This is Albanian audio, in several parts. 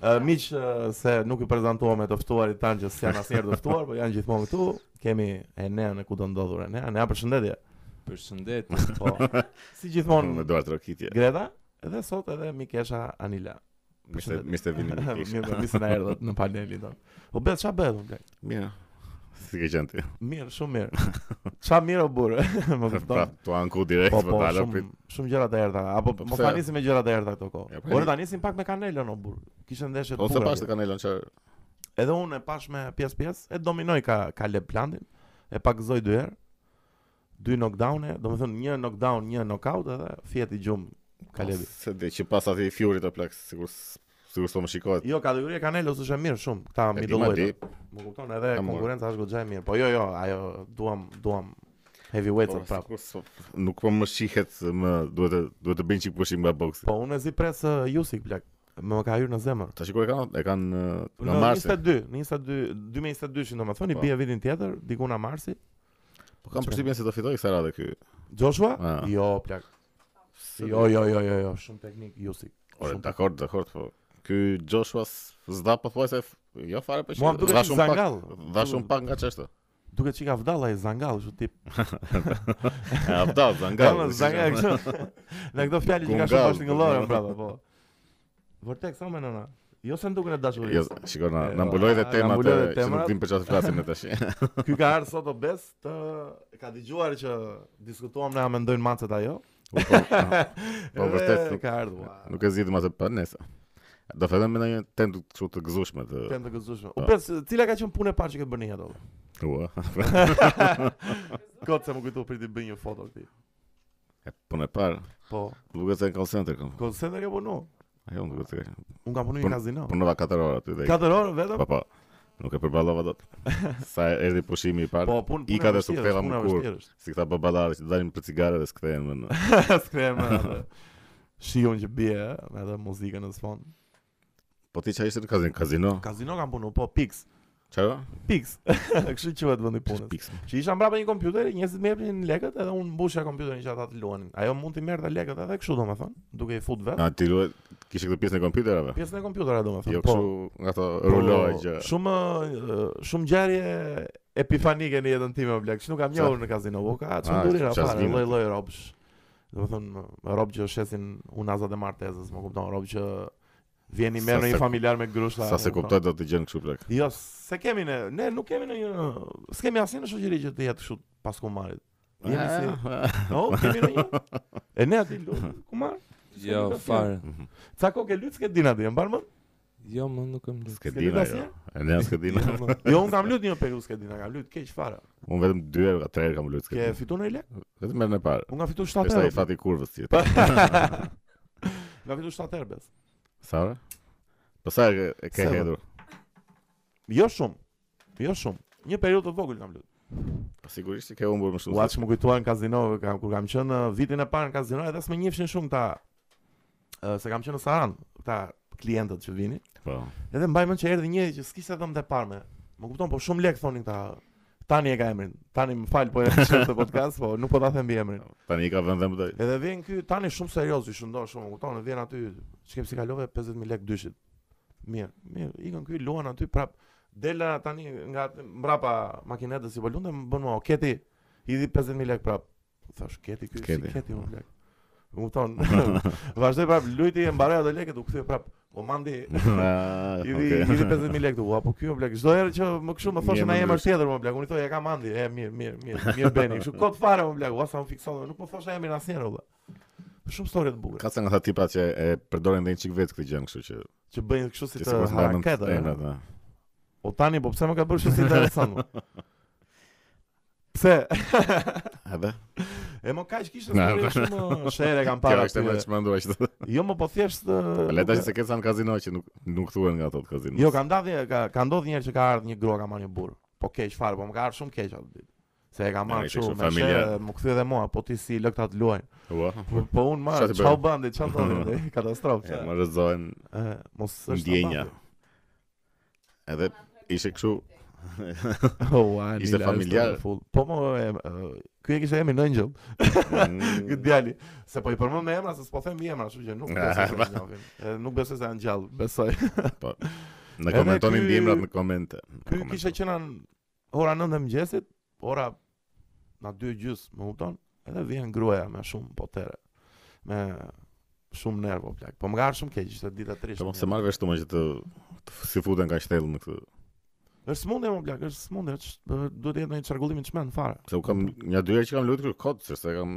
Uh, miq uh, se nuk ju prezantuam me të ftuarit tanë që s'janë asnjëherë të ftuar, por janë gjithmonë këtu. Kemi Enean e kudondodhur. Enea përshëndetje. Përshëndetje. Po. si gjithmonë me duartrokitje. Greta, edhe sot edhe Mikesha Anila. Mirë se, mirë se vini Mikesha. Mirë, mirë se na erdhët në panelin tonë. Obes ça bëhet me Blek? Mirë. Si ke qenë ti? Mirë, shumë mirë. Ça mirë o burrë, më kupton. Pra, t'u anku direkt po, po, dalë. Shumë, shumë gjëra të rënda. Apo po, mos ta nisim me gjëra të rënda këto kohë. Po ta nisim pak me Kanelon o burrë. Kishe ndeshje të bukura. O s'e pashë Kanelon që Edhe unë e pashë me pjesë pjesë, e dominoi Ka Kaleb Plantin, e pagëzoi dy herë. Dy knockdowne, domethënë një knockdown, një knockout edhe fjeti gjumë Kalebi. Po, s'e di që pas atij Fjurit o plak, sikur s- sikur s'po më shikohet. Jo, kategoria e Canelos është e mirë shumë, këta E di, ma middleweight. di. Më kupton edhe E, mor. konkurenca është goxha e mirë. Po jo, jo, ajo duam duam heavyweight Po, prapë. sikur s'po- nuk po më shihet më duhet të duhet të bëj një çik pushim nga boksi. Po unë mezi pres uh, Jusik plak. Më ka hyrë në zemër. Tash kur e kanë e kanë eh, në Në marsin. 22, në 22, 2022 që domethënë i Po. bie vitin tjetër, diku në mars. Po kam përshtypjen se do fitojë kësaj radhe ky. Joshua? Ah. Jo, plak. Jo, jo, jo, jo, jo, shumë teknik Jusik. Ore, dakord, dakord, po. Ky Joshua s'da pothuajse jo fare po. Mua duhet të zangal. Dha shumë pak nga ç'është. Duket çik avdall e zangal, kështu tip. Avdall zangal. Ja zangal. Nga këto fjalë që ka shumë bashkëtingëllore, bravo, po. Vërtet thonë me nëna. Jo se na duken e dashurisë. Jo, shikoj na na mbuloi dhe temat që nuk dimë për çfarë flasim ne tash. Ky ka ardhur sot Obes se ka dëgjuar që diskutuam ne a mendojnë macet a jo. Po, po, po vërtet nuk ka ardhur. Nuk e zgjidhëm atë për nesër. Do fillojmë me një temë kështu të gëzueshme të. Temë të gëzueshme. Po. Obes, cila ka qenë puna e parë që ke bërë në jetë? Ua. Kot se më kujtu për të bëj një foto ti. E puna e parë. Po. Më duket se në call center kam. Call center ke punu. Ajo më duket se. Unë kam punu në kazino. Punova 4 orë aty dhe. 4 orë vetëm? Po po. Nuk e përballova dot. Sa erdhi pushimi i parë. Po pun pun. Ika dhe s'u ktheva më kurrë. Si këta baballarët që dalin për cigare dhe s'kthehen më. S'kthehen më. Shiun që bie me atë muzikën në sfond. Po ti çfarë ishe në kazino? Kazino? Kazino kam punu, po Pix. Çfarë? Pix. Kështu quhet vendi i punës. Pix. Që isha mbrapa një kompjuteri, njerëzit më jepnin lekët edhe unë mbushja kompjuterin që ata të luanin. Ajo mund të merrte lekët edhe kështu domethënë, duke i fut vetë. A ti luaj kishe këtë pjesën e kompjuterave? Pjesën e kompjuterave domethënë. Jo po. kështu nga ato po, ruloj që. Shumë shumë ngjarje epifanike në jetën time o Black. Aty kam njohur në kazino, po ka çdo nduri na fare, lloj lloj robsh. Domethënë rob që shesin unazat e martesës, më kupton, rob që vjen i merr ndonjë familjar me grushta. Sa s'e kuptoj dot atë gjënë kështu plak. Jo, se kemi ne, ne nuk kemi ndonjë, s'kemi asnjë në shoqëri që të jetë kështu pas kumarit. Jemi eh, si. Eh, eh. Jo, kemi ndonjë. Enea ti lu kumar. Jo, fare. Mhm. Sa kohë ke lujt skedina ti, mbar më? Jo, mo nuk kam lujt. S'ke S'ke din lujt ajo. asnjë? E ne s'ke din. Jo, më. Jo, unë kam lujt një periudhë uske dina, kam lujt keq fare. Unë vetëm dy herë, ka tre herë kam lujt s'ke Ke din. fitu ndonjë lek? Vetëm herën e parë. Unë kam fitu 7 Pesta i euro. fati i kurvës ti. Po. Na fitu 7 euro bes. Sa? ore? Po sa e ke- e ke Se, hedhur? Jo shumë. Jo shumë. Një periudhë të vogël kam luajtur. Po sigurisht që ke humbur më shumë. Ua ç'më kujtove në kazino kam, kur kam qenë uh, vitin e parë në kazino edhe s'më njifshin shumë ata uh, se kam qenë në Sarandë, ata klientët që vinin. Po. Edhe mbaj mend që erdhi një që s'kishte dhëmbë të parme. Më kupton, po shumë lek thonin ata Tani e ka emrin. Tani më fal po e shikon këtë podcast, po nuk po ta them emrin. Tani i ka vënë dhëmbë. Edhe vjen ky tani shumë serioz, i shëndoshë shumë, kupton, vjen aty, ç'kemi si kalove 50000 lekë dyshit. Mirë, mirë, ikën ky luan aty prap. Del ai tani nga mbrapa makinetës se po lunte më bën o Keti. I di 50000 lekë prap. Thash Keti ky, si Keti unë lekë. Më thon. Vazhdoi prap lujti e mbaroi ato lekët u kthye prap. O Mandi. Ah, I di, i di 50000 lekë tu, apo ky o plak. Çdo herë që më kshu më thoshë naj emër tjetër mo plak. Unë thoja e kam Mandi, e mirë, mirë, mirë, mirë Beni. Kështu kot fare mo plak. Ua sa më fikson, nuk më thoshë emrin asnjëherë valla. Shumë histori të bukura. Ka ca nga ata tipa që e përdorin dhe një çikë vetë këtë gjënë, kështu që... Që bëjnë kështu si të haraketë, e? Po tani, po pse më ka bërë shumë si interesant? Pse? Edhe? E mo kaq kishte histori shumë sherre kam parë. Kjo është më çmendu ashtu. Jo, mo po thjesht po Le tash se ke ca në kazino që nuk nuk thuhen nga ato kazino. Jo, ka ndodhur ka ka ndodhur një herë që ka ardhur një grua ka marrë një burr. Po keq fare, po më ka ardhur shumë keq atë ditë. Se e ka marrë kështu me familje, m'u kthy edhe mua, po ti si i lë këta të luajnë. Po, po, po unë mo, çau Mandi, çau Mandi, katastrofë. Ja, më rëzojnë. Ë, mos është ndjenja. Edhe ishte kështu. Oh, ai ishte familjar. Po mo ky e kishte emrin Angel. Mm. Ky djali, se po i përmend me emra, se s'po them emra, kështu që nuk besoj. Nuk besoj se janë gjallë, besoj. Po. Na komentoni mbiemrat në komente. Ky kishte qenë Ora 9 e mëngjesit, ora nja dy e gjys, më kupton? Edhe vjen gruaja me shumë potere. Me shumë nerva o plak. Po më ka ardhur shumë keq, ishte ditë e trishtë. Po s'e marr vesh t'ëmën që të, të si futen kaq thellë në këtë. Është smundje mo plak, është smundje, duhet të jetë një çrregullim i çmend fare. Se unë kam nja dy herë që kam luajtur kot, se s'e kam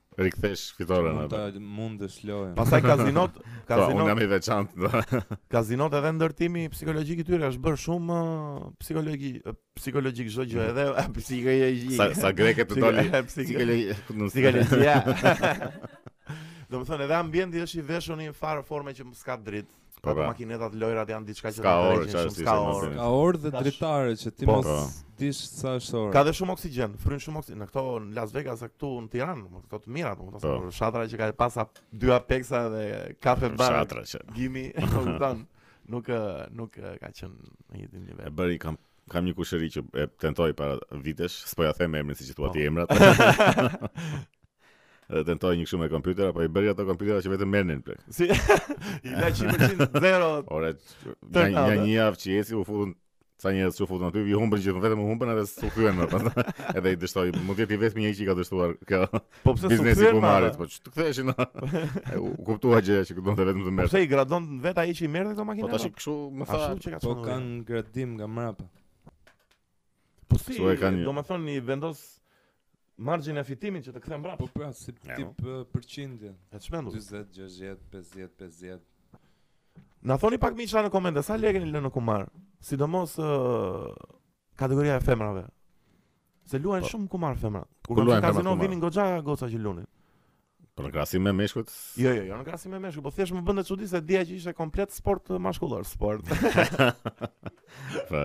Rikthesh fitoren atë. Mund të mundësh lojën. Pastaj kazinot, kazinot. Po, unë jam i veçantë. kazinot edhe ndërtimi psikologjik i tyre është bërë shumë uh, psikologji, uh, psikologjik çdo gjë, edhe uh, psikologjik. Sa sa greke të doli psikologjia. Psikologjia. Domethënë, edhe ambienti është i veshur në një farë forme që s'ka dritë. Po Ato pra. makinetat, lojrat janë diçka që S'ka të orë, tërheqin çfarë shumë si s'ka ishte më orë. bërë. Ka orë dhe Tash- dritare që ti Po. mos Po. dish sa është ora. Ka dhe shumë oksigjen, fryn shumë oksigjen. Në këto në Las Vegas e këtu në Tiranë, më këto të mira, më këto Po. për shatra që ka pas dy apeksa dhe kafe bar. Shatra që Gimi, po kupton. Nuk ë, nuk ë, ka qenë në një e nivel. bëri kam kam një kushëri që e tentoi para vitesh, s'po ja them emrin siç i thua ti po. emrat. Dhe tentoi një kështu me kompjuter apo i bëri ato kompjutera që vetëm merrnin lek. Si i la 100% zero. Ora, ja një, një javë që eci u futën sa njerëz që u futën aty, i humbën gjithë vetëm u humbën edhe s'u kthyen më pas. edhe i dështoi, mund të jetë i vetmi ai që i ka dështuar kjo. Po pse s'u biznesi kthyen me kumarit, ata? po ç'të ktheheshin. E, U kuptua gjëja që donte vetëm të Po merrte. pse i gradon vetë ai që i merrte këto Po makina? tash kështu më tha. Ashtu që ka Po thënë. kanë gradim nga mrapa. Po si, Kështu e kanë një- domethënë i vendos margjin e fitimit që të kthen prapë. Po pra, si Ja, tip eh, përqindje. E çmendur. 40, 60, 50, 50. Na thoni pak miqra në komente, sa lekë keni lënë në kumar? Sidomos ë, kategoria e femrave. Se luajnë po. shumë kumar femra. Kur kam qenë kazino vinin goxha goca që lunin. Po në krahasim me meshkujt? Jo, jo, jo, në krahasim me meshkujt, po thjesht më bënte çudi se dia që ishte komplet sport mashkullor, sport. Po.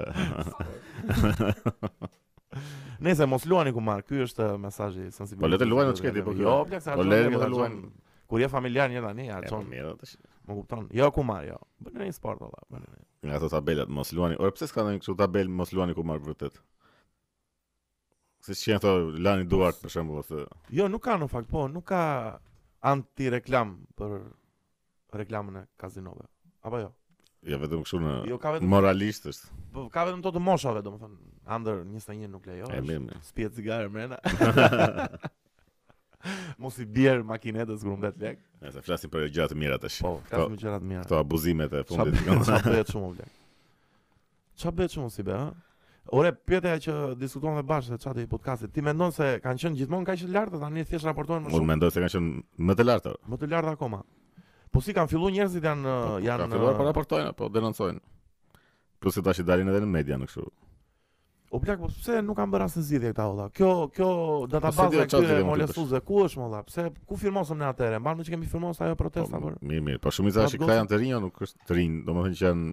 Nëse mos luani kumar, ky është eh, mesazhi sensibil. Po le të luajnë ç'ke ti po. Jo, plak sa. Po le të luajnë. Kur je familjar një tani, ja po, çon. Mirë, tash. Më kupton. Jo kumar, jo. Bëni një sport valla, bëni. Nga ato tabelat mos luani. Ore pse s'ka ndonjë kështu tabel mos luani kumar vërtet? Siç janë këto, lani duart, për shembull, ose... Jo, nuk ka në fakt, po, nuk ka anti-reklam për reklamën e kazinove. Apo jo? Ja, vetëm kështu në... Jo, ka vetëm... Moralisht është. Po, ka vetëm ato të moshave, domethënë, under 21 nuk lejohesh. E, mirë, mirë. S'pihet cigare, mrena. Mos i bjer makinetës kur mbet lek. Ja, se flasim për gjëra të mira tash. Po, flasim për gjëra të mira. Këto abuzimet e fundit. Ça bëhet shumë, lek. Ça bëhet shumë si be, ha? Ore, pyetja që diskutuam me bashkautorin e podcastit, ti mendon se kanë qenë gjithmonë kaq të lartë, tani thjesht raportojnë më shumë. Unë mendoj se kanë qenë më të lartë. Më të lartë akoma. Po si kanë filluar njerëzit janë po, po, janë kanë filluar po raportojnë, po denoncojnë. Plus se tash i dalin edhe në media në kështu. O plak, po pse nuk kanë bërë asnjë zgjidhje këta valla? Kjo kjo po, databaza e këtyre molestuesve ku është valla? Pse ku firmosëm ne atëherë? Mban mend që kemi firmosur ajo protesta për. Mirë, mirë. Po shumica që këta janë të rinj, nuk është të rinj, domethënë që janë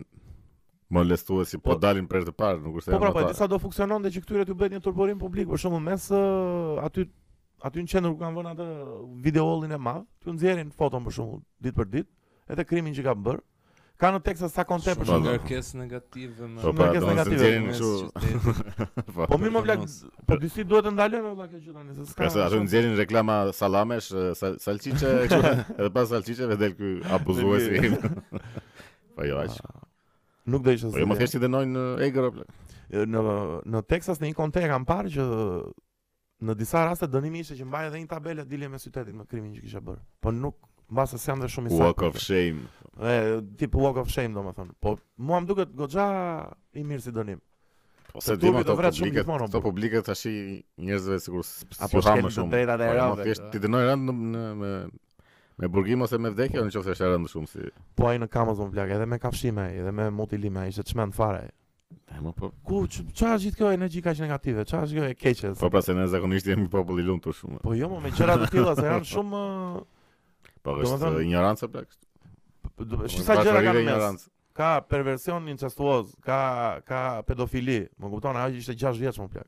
Molestuesi po, po dalin për të parë, nuk është po, pra, po, disa do funksiononte që këtyre t'u bëhet një turpërim publik, për shembull mes uh, aty aty në qendër ku kanë vënë atë videollin e madh, t'u nxjerrin foton për shembull ditë për ditë, edhe krimin që kanë bërë. Ka në Texas ca konte për shembull. Shumë kërkes negative më. Po pra, kërkes negative. Po, po more vlla, po disi duhet të ndalojë o vlla kjo gjë tani, se s'ka. Ka se nxjerrin reklama sallamesh, salçiçe, edhe pas salçiçeve del ky abuzuesi. Po jo aq. Ah, nuk do ishin. Po jo më thjesht t'i dënojnë më egër apo. Në në Texas në një konte kam parë që në disa raste dënimi ishte që mbaje dhe një tabelë dilje në qytet me krimin që kishe bërë. Po nuk, mbase s'jam dhe shumë i saktë. Walk of shame. E tip walk of shame domethënë. Po mua më duket goxha i mirë si dënim. Ose ti më të vret shumë gjithmonë. Këto publike tash njerëzve sikur apo ha më shumë. Po më thjesht t'i dënosh rëndë në me Me burgim ose me vdekje, në qoftë është e rëndë shumë si... Po ai i Kamzës mo plak, edhe me kafshime, ai, edhe me mutilime ai, ishte çmend fare ai. E më po... Ku, qa është gjithë kjo energji kaq negative, qa është kjo e keqe? Po pra se ne zakonisht jemi popull i lumtur shumë. Po jo, më me gjëra të tilla, se janë shumë... Po është thënë... ignorancë plak. Shi sa gjëra ka në mes. Ka perversion incestuoz, ka, ka pedofili, më kupton, ajo ishte 6 vjeç mo plak.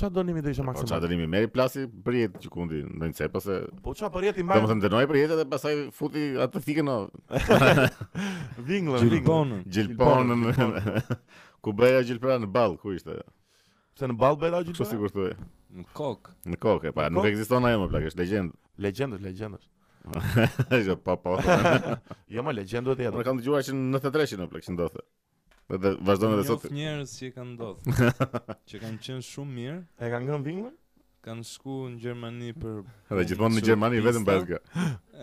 Qa dënimi do ishe maksimal? Po qa dënimi merri plasi për jetë gjëkundi në një cep ose... Po qa për jetë i mbajnë? Domethënë dënoji për jetë dhe pastaj futi atë thikën o... Vinglën, vinglën. Gjilpërën. Ku bëhej gjilpëra në ballë, ku ishte? Se në ballë bëhej gjilpëra? Kështu sikur thoje. Në kokë. Në kokë, e pa, nuk ekziston ajo mo plak, është legjendë. Legjendë, legjendë. Jo, po, po. Jo, mo legjendë duhet të jetë. Unë kam dëgjuar që në 93-shin në plak, që ndodhte. Dhe vazhdon edhe sot. Njoh njerëz që u ka ndodh. Që kanë qenë shumë mirë. E kanë ngrënë bingën? Kanë shku në Gjermani për Edhe gjithmonë në Gjermani vetëm për atë.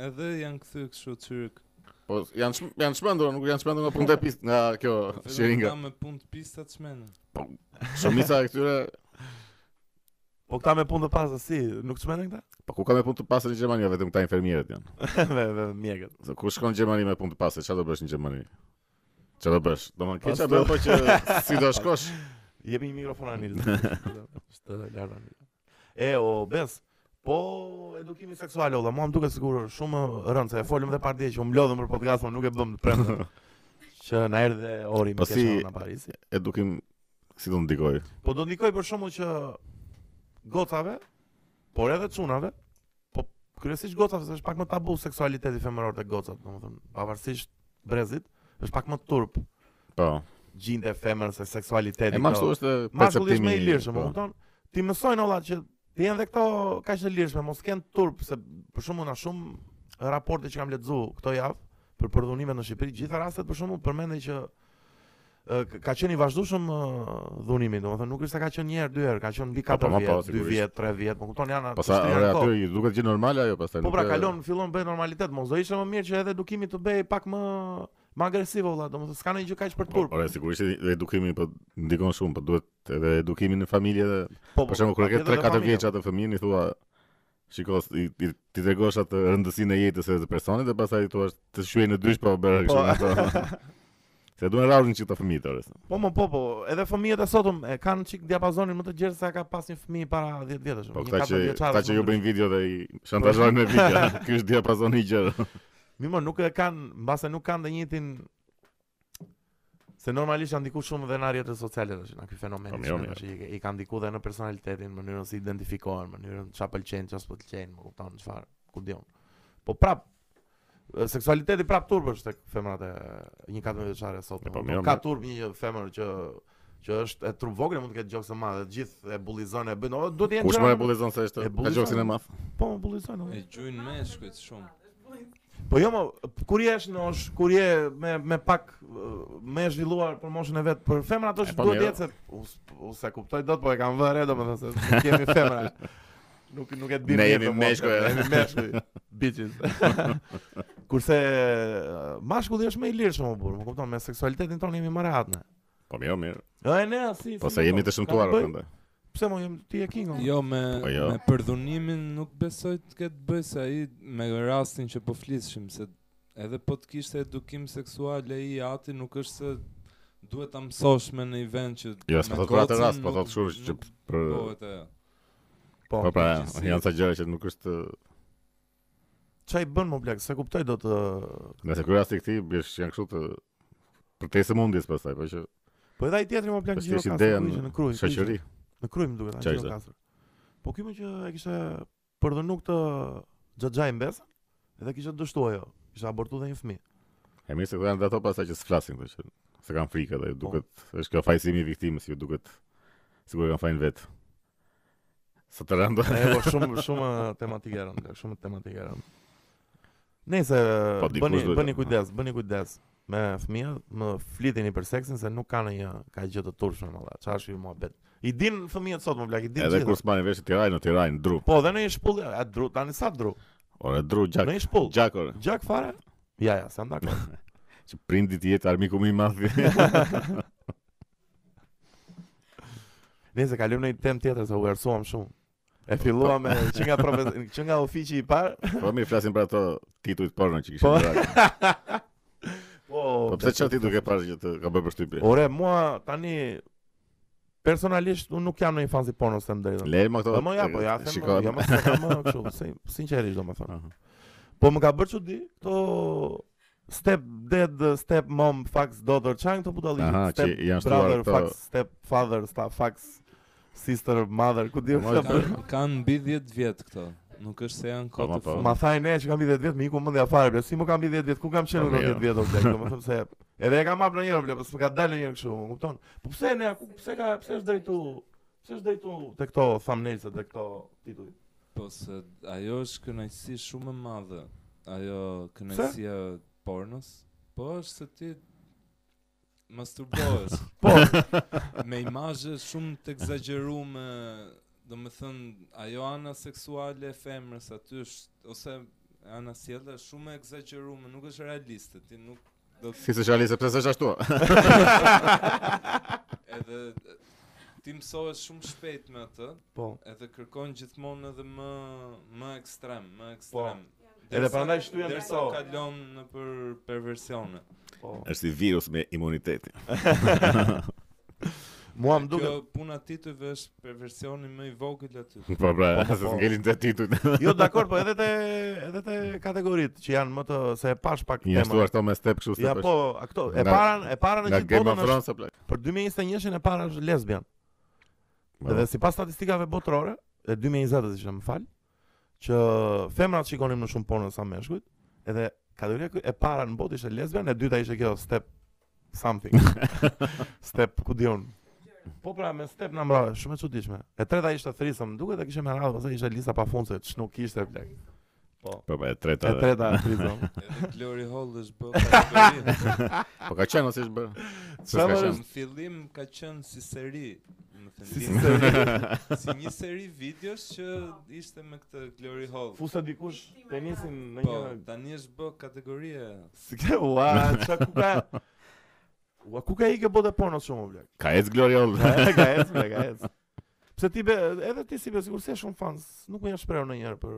Edhe janë kthy kështu çyryk. Po janë janë çmendur, nuk janë çmendur nga punte pista, nga kjo shiringa. Nga punë të pista janë çmendur. Po. Shumica e këtyre Po këta me punë të pastër, si, nuk çmenden këta? Po ku ka me punë të pastër në Gjermani, vetëm këta infermierët janë. Dhe, dhe, mjekët. Ku shkon në Gjermani me punë të pastër, ça do bësh në Gjermani? Ça do bësh? Domethënë ke ça bën po që si do shkosh? Jemi një mikrofon anil. Shtë lërë anil. E, o, bes, po edukimi seksual, o, dhe mua më duket sikur shumë rëndë, se e folëm dhe pardje që u mblodhëm për podcast, por nuk e bëmë të prendë. Që na erdhe Ori më po keqa në Paris. Edukim, si do ndikojë? Po do ndikojë për shembull që gocave, por edhe çunave, Po kryesisht gocave se është pak më tabu seksualiteti femëror te gocat, domethënë pavarësisht brezit, është pak më turp. Po. Gjinia femër se seksualiteti. E po ashtu është perceptimi. Mashkulli më i lirshëm, po. kupton? T'i mësojnë o vlla që të jenë dhe këto kaq të lirshme, mos kenë turp se për shembull nga shumë raporte që kam lexuar këtë javë për përdhunimet në Shqipëri, gjitha rastet për shembull përmendin që ka qenë i vazhdueshëm dhunimi, domethënë nuk është se ka qenë një herë, dy herë, ka qenë mbi 4 po, po, vjet, 2 po, vjet, 3 vjet, më kupton janë ato. Pastaj ajo aty i duket gjë normale ajo pastaj. Po pra kalon, fillon bëhet normalitet, mos do ishte më mirë që edhe edukimi të bëhej pak më më agresiv valla, domethënë s'ka ndonjë gjë kaq për turp. Po, pra sigurisht edukimi po ndikon shumë, po duhet edhe edukimi në familje. Po, po, për shembull kur e ke 3-4 vjeç atë fëmijën i thua Shiko, i, i, t'i tregosh atë rëndësinë e jetës edhe të personit dhe pastaj i thua të shqyej në dysh po bëre kështu me ato. Se duhen rrahur një çikë fëmijët ore. Po, po, po, po, edhe fëmijët e sotëm e kanë çik diapazonin më të gjerë se ka pas një fëmijë para 10 vjetësh. Po, këta që, këta që ju bëjnë video dhe i shantazhojnë me video, ky është diapazoni i gjerë. Mirë mo nuk e kanë, mbase nuk kanë të njëjtin Se normalisht kanë ndikuar shumë dhe në rrjetet sociale dhe që në këtë fenomen po, që në që i kanë ndikuar dhe në personalitetin, mënyrën si identifikohen, mënyrën çfarë pëlqen, çfarë s'pëlqen, më kupton, çfarë, ku dion. Po prap, seksualiteti prap turp është te femrat e një katërmbëdhjetëvjeçare sot. Po, po ka turp një femër që që është trupvogël mund të ketë gjoksin e madh, të gjithë e bullizojnë e bëjnë. Do të jenë Kush më e bullizon se është ka gjoksin e madh? Po, bullizojnë. E gjujnë meshkujt shumë. Po jo, mo, kur je është në është, kur je me, me pak më e zhvilluar për moshën e vet, për femrat është po, duhet të jetë, unë s'e kuptoj dot po e kam vënë re, domethënë se s'jemi femra. Nuk, nuk e dimë jetë për moshën, ne jemi meshkuj, bitches. Kurse, mashkulli është më i lirshëm, o burrë, më kupton, me seksualitetin tonë jemi më rehat ne. Po mirë, mirë. Jo, e ne si. Po se jemi të shëmtuar prandaj. Pse më jam ti e kingo? Jo me po jo. me përdhunimin nuk besoj të ketë të bëjë se ai me rastin që po flisshim se edhe po të kishte edukim seksual ai, i ati nuk është se duhet ta mësosh më në vend që Jo, s'po thotë atë rast, po thotë shumë që për Po, po, po pra, janë ca gjëra që nuk është Ça i bën mo plak, s'e kuptoj dot... Nga se kërë asti këti, bjesh janë kështu të... Për te sëmundjes pastaj, po që... Po edhe ai tjetri mo plak Gjirokastër, në Krujë, në Krujë. Shoqëri. Në Krujë më duket a Gjirokastër. Po ky mo që e kishte përdhunu xhaxhai mbesën, edhe kishte dështu ajo, kishte abortu dhe një fmi. E mirë se këta janë dhe ato pastaj që s'flasin këto që se kanë frikë dhe po. duket, është kjo fajësimi i viktimës, ju duket, sikur e kanë fajin vetë. Sa të rëndë. E po shumë shumë tematikë e rëndë, shumë tematikë e rëndë. Nëse po, bëni bëni kujdes, bëni kujdes me fëmijët, mo, flitini për seksin se nuk kanë një ka gjë të turpshme mo, lal. Çfarë është ky muhabet? I dinë fëmijët sot mo plak, i dinë të gjitha. Edhe kur s'marrin vesh t'i rrahin, t'i rrahin dru. Po, dhe nja një shpullë, a dru, tani sa dru? Ore dru gjak. Nja një shpullë. Gjak ore. Gjak fare? Jo, jo, s'jam dakord. Që prindi të jetë armiku më i madh. Nëse kalojmë në një temë tjetër se u versuam shumë. E filluam me që nga profes... që nga ofici i parë. Po me flasim për ato titujt porno që kishin dhënë. Po. po, po pse ça ti duke parë që të ka bërë përshtypje? Ore, mua tani personalisht unë nuk jam në një fazë porno se m'deri. Le më këto. Po më ja, po ja them. Jo më kështu, sinqerisht domethënë. Po më ka bërë çudi këto Step dad, step mom, fucks daughter, ça janë këto budallëqe. Aha, që step janë shtuar brother, këto- fucks step father, sta fucks sister, mother, ku di unë Moj, sa. Kan, kanë mbi 10 vjet këto. Nuk është se janë Po, kot ma, e po. fundit. Ma thaj ne që kanë mbi 10 vjet, më iku mendja fare, bre, si mo kanë mbi 10 vjet, ku kam qenë Po, unë mirë. 10 vjet o plak, domethënë se edhe e kam hap ndonjëherë bre, po s'më ka dalë ndonjëherë kështu, më kupton? Po pse ne, ku pse ka, pse është drejtu, pse është drejtu te këto thumbnails e te këto tituj? Po se ajo është kënaqësi shumë e madhe. Ajo kënaqësia e pornos. Po është se ti masturbohesh. Po. me imazhe shumë të ekzagjeruara, domethënë ajo ana seksuale e femrës aty është ose ana sjellja është shumë e ekzagjeruar, nuk është realiste, ti nuk Do të Fisë Charlie sepse s'është ashtu. edhe ti mësohesh shumë shpejt me atë. Po. Edhe kërkon gjithmonë edhe më më ekstrem, më ekstrem. Po. Edhe prandaj shtu janë këto. Derisa kalon nëpër perversione. Po. Është si virus me imunitetin. Mua më duket kjo puna e titujve është perversioni më i vogël aty. Po pra, po, po, se po. ngelin te titujt. jo, dakor, po edhe te edhe te kategoritë që janë më të se e pashë pak tema. Ja thua këto me step kështu se. Ja po, a këto e para e para në gjithë botën. Nga Game, plak. Për 2021-shin e para është lesbian. Edhe sipas statistikave botërore, e 2020-të që më fal, që femrat shikonin më shumë porno sa meshkujt, edhe kategoria e para në botë ishte lesbian, e dyta ishte kjo step something. step ku di unë. Po pra me step na mbrave, shumë e çuditshme. E treta ishte threesome, duket se kishte me radhë, pastaj ishte lista pa fund se, ç'nuk kishte plak. Po. Po pra, e treta. E treta threesome. Edhe Glory Hole është bë kategori. Po ka qenë ose është bë? Se në fillim ka qenë si seri. Me thënë si një seri, si një seri videosh që ishte me këtë Glory Hole. Fuste dikush penisin në po, një tani është bë kategori. Si ke ua, ça ku ka? Ua ku ka ikë bota porno shumë plak. Ka ec Glory Hole. Ka ec, ka ec. Pse ti be, edhe ti si be sikur s'je shumë fans, nuk më je shprehur ndonjëherë për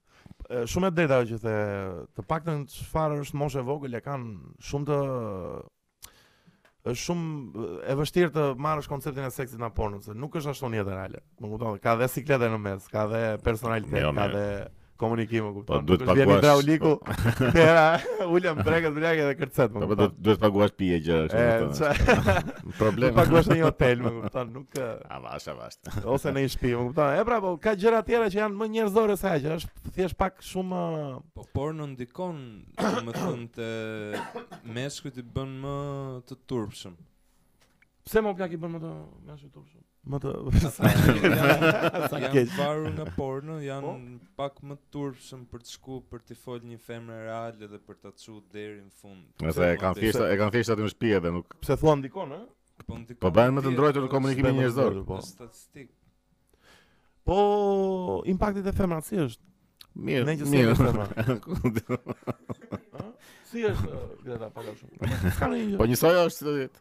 Shumë e drejtë ajo që the, të paktën çfarë është moshë e vogël e kanë shumë të është shumë e vështirë të marrësh konceptin e seksit nga porno, se nuk është ashtu në jetë reale. Më kupton, ka dhe sikletë në mes, ka dhe personalitet, jo, ka dhe komunikim, më kupton. Po, duhet të paguash. Vjen hidrauliku. Po. E ra, ulën brekët plak dhe kërcet, më kupton. Po duhet të paguash pije gjëra kështu. Problem. Të paguash në një hotel, më kupton, nuk. Avash, avash. ose në një shtëpi, më kupton? E pra, po ka gjëra të tjera që janë më njerëzore se ajo, është thjesht pak shumë Po por ndikon, domethënë te meshkujt i bën më të turpshëm. Pse mo plak i bën më të meshkujt turpshëm? Meshkujt sa janë të varur nga porno, janë po? pak më të turpshëm për të shku për të fol një femër reale dhe për ta çu deri në fund. Se e kanë thjesht, e kanë thjesht aty në shtëpi edhe nuk pse thua ndikon, ë? Po bëhen më të ndrojtur në komunikimin njerëzor. Po. Statistik. Po impakti te femrat si është? Mirë, ne që si është femra. Si është Greta pa lëshu. Po një soi është si do jetë.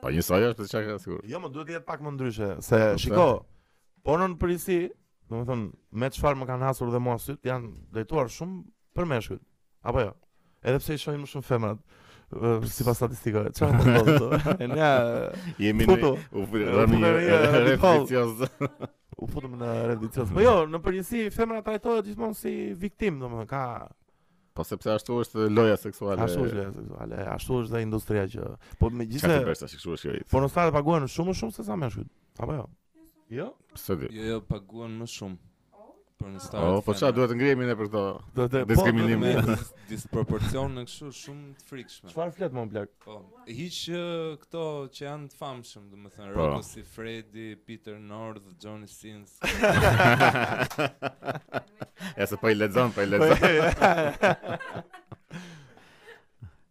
Po një soi është s'ka ka sigur. Jo, mo, duhet të jetë pak më ndryshe se po, shiko. Pornot në përgjithësi, domethënë me çfarë më kanë hasur dhe mua sytë janë drejtuar shumë për meshkujt. Apo jo. Edhe pse i shohin më shumë femrat sipas statistikave. Ça të ndodh ty? E nja... Jemi në... Jemi në rreth vicioz. U futëm në rreth vicioz. Po jo, në përgjithësi, femra trajtohet gjithmonë si viktimë, do më ka... Po sepse ashtu është loja seksuale. Ashtu është loja seksuale, ashtu është dhe industria që... Po megjithëse... Ka të përsa që kështu është kjo i... Pornostaret paguhen shumë më shumë sesa meshkujt. Apo jo? Jo? S'e di? Jo, jo, paguhen më shumë. Pornostaret oh, Po ça duhet të ngrihemi ne për këtë po, diskriminim po, me disproporcion në kështu shumë të frikshëm Çfarë flet mo plak? Po, hiq këto që janë të famshëm Domethënë po. Rocco Siffredi, Peter North, Johnny Sins Ja se po i lexon, po i lexon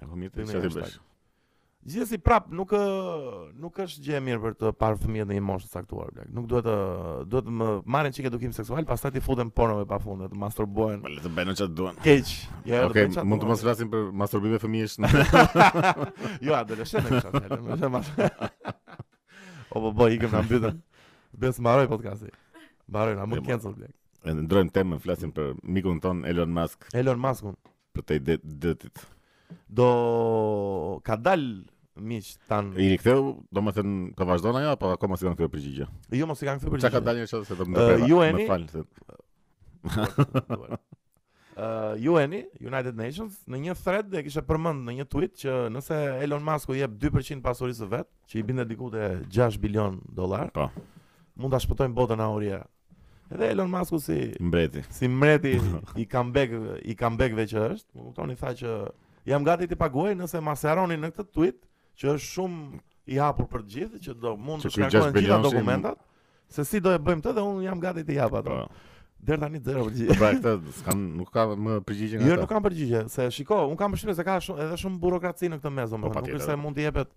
E po mirë të ne është takë. Gjithsesi prap nuk nuk është gjë e mirë për të parë fëmijët në një moshë të caktuar plak. Nuk duhet të duhet të marrin një çik edukim seksual, pastaj t'i futen pornove pa fund, të masturbohen. Po le të bëjnë çfarë duan. Keq. Ja, okay, do të mund të mos flasim për masturbime fëmijësh. jo, a do të shënë më çfarë, më shumë mas. O po bëj ikëm na mbytën. Bes mbaroi podcasti. Mbaroi na mund po. cancel plak. Ne ndërrojmë temën, flasim për mikun tonë Elon Musk. Elon Muskun. Përtej det, detit. Do ka dal miq tan. I riktheu, domethënë të vazhdon ajo apo akoma si kanë këto përgjigje? Jo mos i kanë këto përgjigje. Çka ka dalë çfarë se do më bëj. Ju jeni. Uh, ju jeni United Nations në një thread e kishe përmend në një tweet që nëse Elon Musk u jep 2% të pasurisë së vet, që i binte diku te 6 bilion dollar. Po. Mund ta shpëtojmë botën nga uria Edhe Elon Musk si mbreti. Si mbreti i comeback i comebackve që është, më kupton tha që jam gati t'i paguaj nëse ma sqaroni në këtë tweet që është shumë i hapur për të gjithë që do mund të shkarkojnë gjitha dokumentat se si do e bëjmë këtë dhe unë jam gati t'i jap ato. Po. Deri tani zero përgjigje. Pra këtë s'kam nuk ka më përgjigje nga. Jo, nuk ka përgjigje, se shiko, un kam përshtypjen se ka shumë edhe shumë burokraci në këtë mes, domethënë, po, nuk është se mund të jepet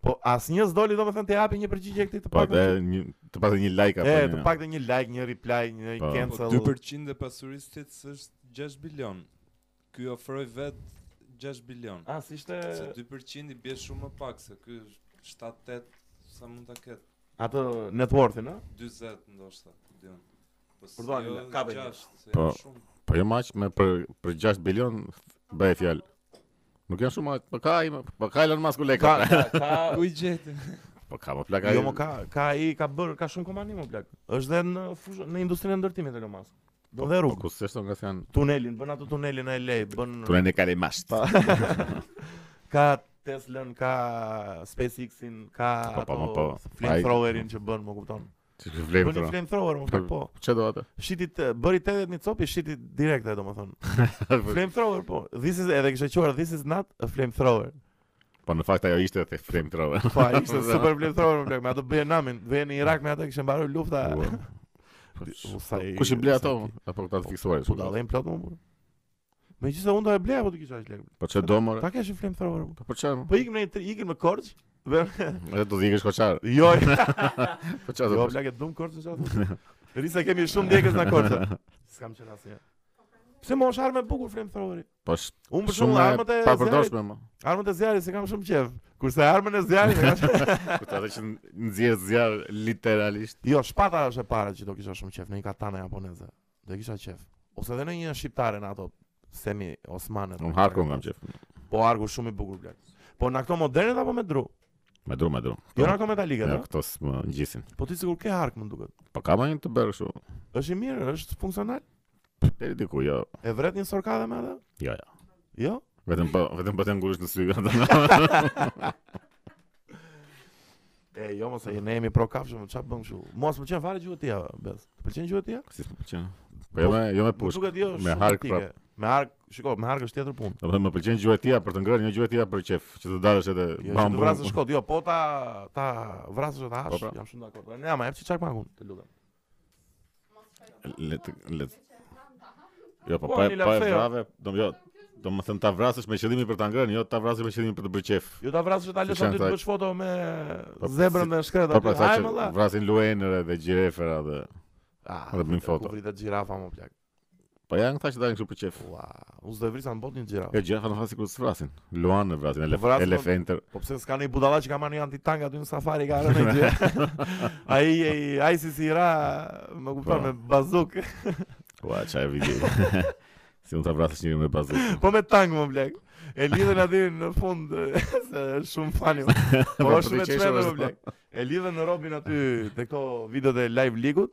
Po asnjë s'doli domethënë t'i japi një përgjigje këtij të paktën Po. dhe një, të paktën një like apo E, një. të paktën një like, një reply, një Po. Po cancel. 2% e pasurisë së tij s'është 6 bilion. Ky ofroi vetë 6 bilion. Ah, s'ishte Se 2% i bie shumë më pak se ky është 7-8 sa mund ta ketë. atë net worth-in, ë? 40 ndoshta, ku di un. Po si Pardon, jo, Lila, kape një. 6, se Po. janë shumë. Po jo më, që me për për 6 bilion bëhet fjalë. Nuk janë shumë, po ka ai, po ka Elon Musk lekë. Ka ka ku i gjen. Po ka më plak ai. Jo, më ka, ka ai ka bërë, ka shumë kompani më plak. Është dhe në fushë në industrinë e ndërtimit Elon Musk. Po po, dhe rrugë. Po kush nga janë tunelin, bën atë tunelin e LA, bën tunelin e kalë mas. Po. Ka Tesla, ka SpaceX-in, ka po, po, po, po. flamethrowerin që bën, më kupton. Ti ke flame. Bën flame thrower, më fal po. Ç'e do atë? Shiti eh, bëri 80 mijë copë, i shiti direkt ai domethënë. flame thrower po. This is edhe kishte quajtur this is not a flame thrower. Po në fakt ajo ishte the flame thrower. Po ai ishte super flame thrower, me ato bëje namin, vije në Irak me ato kishte mbaruar lufta. Po, po, kush i ble ato? Apo këta të fiksuar. Po dolën plot më. Megjithëse unë do e bleja po të kisha aq lekë. Po ç'e do, more? Ta kesh një flame thrower, more. Po për çfarë, more? Po ikim një ikim në Korçë, dhe... Dhe do djegësh korçarë. Jo, jo. Po çfarë, jo, plak e dua shumë Korçën në fakt. Rri se kemi shumë ndjekës në Korçë. S'kam qenë asnjëherë. Pse mo, është armë e bukur flame thrower, Po shë... Unë për shembull armët e zjarrit. Papërdorshme, më. Armët e zjarrit, s'i kam shumë qejf. Kurse armën e zjarrit, e kam Kurse atë që nxjerr zjarr, literalisht. Jo, shpata është e para që do kisha shumë qejf, një katana japoneze. Do e kisha qejf. Ose edhe ndonjë shqiptare nga ato semi osmane. Unë harkun kam qejf. Po harku shumë i bukur plak. Po nga këto modernet apo me dru? Me dru, me dru. Jo nga këto metalike, jo? Këto s'më ngjisin. Po ti sikur ke hark më duket. Po kam një të bërë kështu. Është i mirë, është funksional. Deri diku, jo. E vret një sorkadhe me atë? Jo, jo. Jo? Vetëm po, vetëm po t'ia ngulësh në sy atë. E jo mos e ne jemi pro kafshë, më çfarë bën kështu? Mos më pëlqen fare gjuetia për besë. Të pëlqen gjuetia? Si të pëlqen? Po jo me jo me pushkë. Duket jo me hark pra. Me hark, shiko, me hark është tjetër punë. Do të thotë më pëlqen gjuetia për të ngrënë jo gjuetia për qejf, që të dalësh edhe jo, bam. Jo, vrasësh kot, jo, po ta ta vrasësh ta hash, po, pra. jam shumë dakord. Ne ama, hape çakmakun, të lutem. Le të le. Jo, po pa pa vrave, do jo. Domethënë ta vrasësh me qëllimin për ta ngrënë, jo ta vrasësh me qëllimin për të bërë qejf. Jo ta vrasësh ta lësh aty të bësh foto me po, zebrën e shkretë. Po pra, vrasin luanëra dhe gjirafëra dhe. Ah, dhe bëjnë foto. Po vritet gjirafa mo plak. Po janë këta që dalin kështu për qejf. Ua, unë s'do vrisja në botë një gjirafë. E gjirafën sikur të vrasin. Luanë vrasin, elef, Vrasin, elefantë. Po pse s'ka një budalla që ka marrë një antitank aty në safari ka rënë ndonjë gjëje. ai ai ai si si ra, më kupton po. me bazukë. Ua, ça videoje. si mund ta vrasësh njeri me bazukë? Po me tank mo plak. E lidhen aty në fund se është shumë funny. Po, po shumë çfarë mo plak. E lidhën robin aty te këto videot e LiveLeak-ut.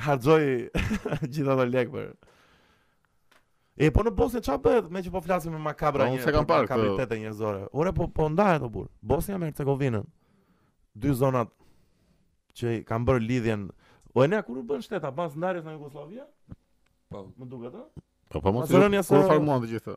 Harxoj gjithë ato lekë për. E po në Bosnjë çfarë bëhet meqë po flasim për makabra po, një për makabritete këtë... njerëzore. Ore po po ndahet o burrë. Bosnja me Hercegovinën. Dy zonat që kanë bërë lidhjen. Edhe kur u bënë shtete pas ndarjes nga Jugosllavia? Po. Më duket ë? Po po mos. Kur formuan të gjitha.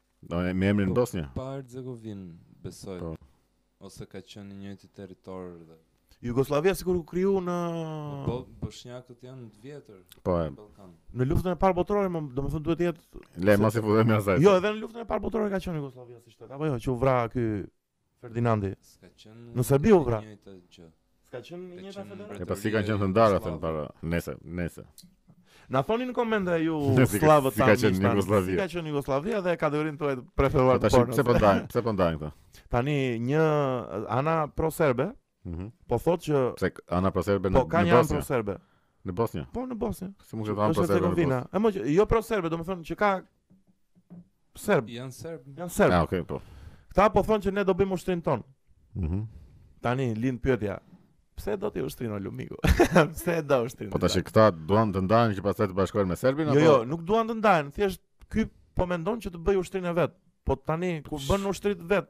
Dole me emrin po, Bosnja. Pa Hercegovinën, besoj. Po. Ose ka qenë i njëjti territor dhe Jugosllavia sikur u krijua në po, Boshnjakët janë të vjetër. Po. Në Ballkan. Në luftën e parë botërore, domethënë duhet të jetë Le mos i futem asaj. Jo, edhe në luftën e parë botërore ka qenë Jugosllavia si shtet. Apo jo, që u vra ky Ferdinandi, Në Serbi u vra. S'ka qenë e njëjta federatë. E pasi kanë qenë të ndara atëherë para. Nejse, nejse. Na thoni në komente ju sllavët tanë. Ka qenë Jugosllavia? Ka qenë Jugosllavia dhe kategorinë tuaj të preferuar të pornos. Pse po ndajnë? Pse po ndajnë këta? Tani një ana pro serbe, Mhm. Po thotë që Pse k- ana proserbe në po ka në një anë Bosnjë? proserbe. Në Bosnjë. Po në Bosnjë. Si mund të jetë Është proserbe në Hercegovina. Bosnjë? E mo që- jo proserbe, domethënë që ka serbë, Janë serbë. janë serbë. Ah, okay, po. Këta po thonë që ne do bëjmë ushtrinë tonë. Mhm. Tani lind pyetja. Pse do ti ushtrinë o lum miku? Pse do ushtrinë? Po tash këta duan të ndahen që pastaj të bashkohen me Serbinë Jo, apo? jo, nuk duan të ndahen, thjesht ky po mendon që të bëjë ushtrinë e vet. Po tani kur bën ushtri të vet,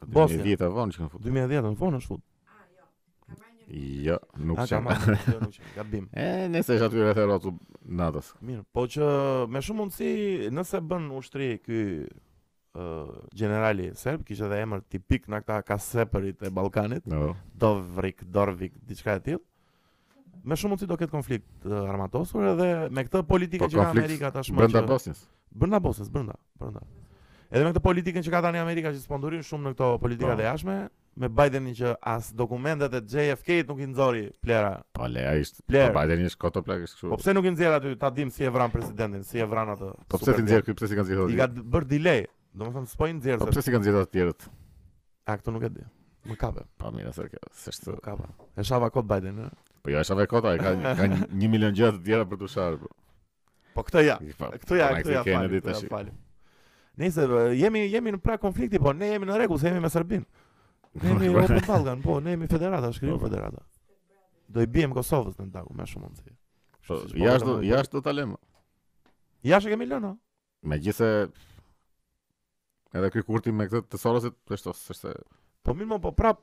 Bosnja. 2010 e vonë që kanë futur. 2010 e vonë është futur. Jo, nuk jam. Jo, nuk jam. Gabim. E, nëse është aty rreth rrotull NATO-s. Mirë, po që me shumë mundësi nëse bën ushtri ky ë gjenerali serb kishte edhe emër tipik nga këta kasapërit e Ballkanit. No. Dovrik, Dorvik, diçka e tillë. Me shumë mundësi do ketë konflikt uh, të armatosur edhe me këtë politikën po, që ka Amerika tashmë. Brenda që... Bosnjës. Brenda Bosnjës, brenda, brenda. Edhe me këtë politikën që ka tani Amerika që s'po ndërhyn shumë në këto politika po. të jashtme, me Bidenin që as dokumentet e JFK-t nuk i nxorri plera. Po le, ai ishte. Po Bideni është kot o plak kështu. Po pse nuk i nxjerr aty ta dim si e vranë presidentin, si e vranë atë? Po pse t'i nxjerrë këto, pse s'i kanë nxjerrë? I ka bërë delay. Domethënë, s'po i nxjerr. Po pse s'i kanë nxjerrë të tjerët? A, këtë nuk e di. Më kape. Po po, mirë, se kjo, s'është... Më kape. E shava kot Bidenin? Po jo, e shava kot, e ka, ka një milion gjëra të tjera për të sharë, po. Po këtë ia, po, këtë ia, këtë ia falim, këtë ia falim. Nëse jemi jemi në prag konflikti, po ne jemi në rregull se jemi me Serbinë. Ne jemi në Open Balkan, po ne jemi federata, shkrim po, federata. Do i biem Kosovës në dagu, me shumë mundësi. Po, jashtë do, jashtë do ta lëmë. Jashtë e kemi lënë. Megjithëse edhe ky Kurti me këtë të Sorosit, është është Po mirë, po prap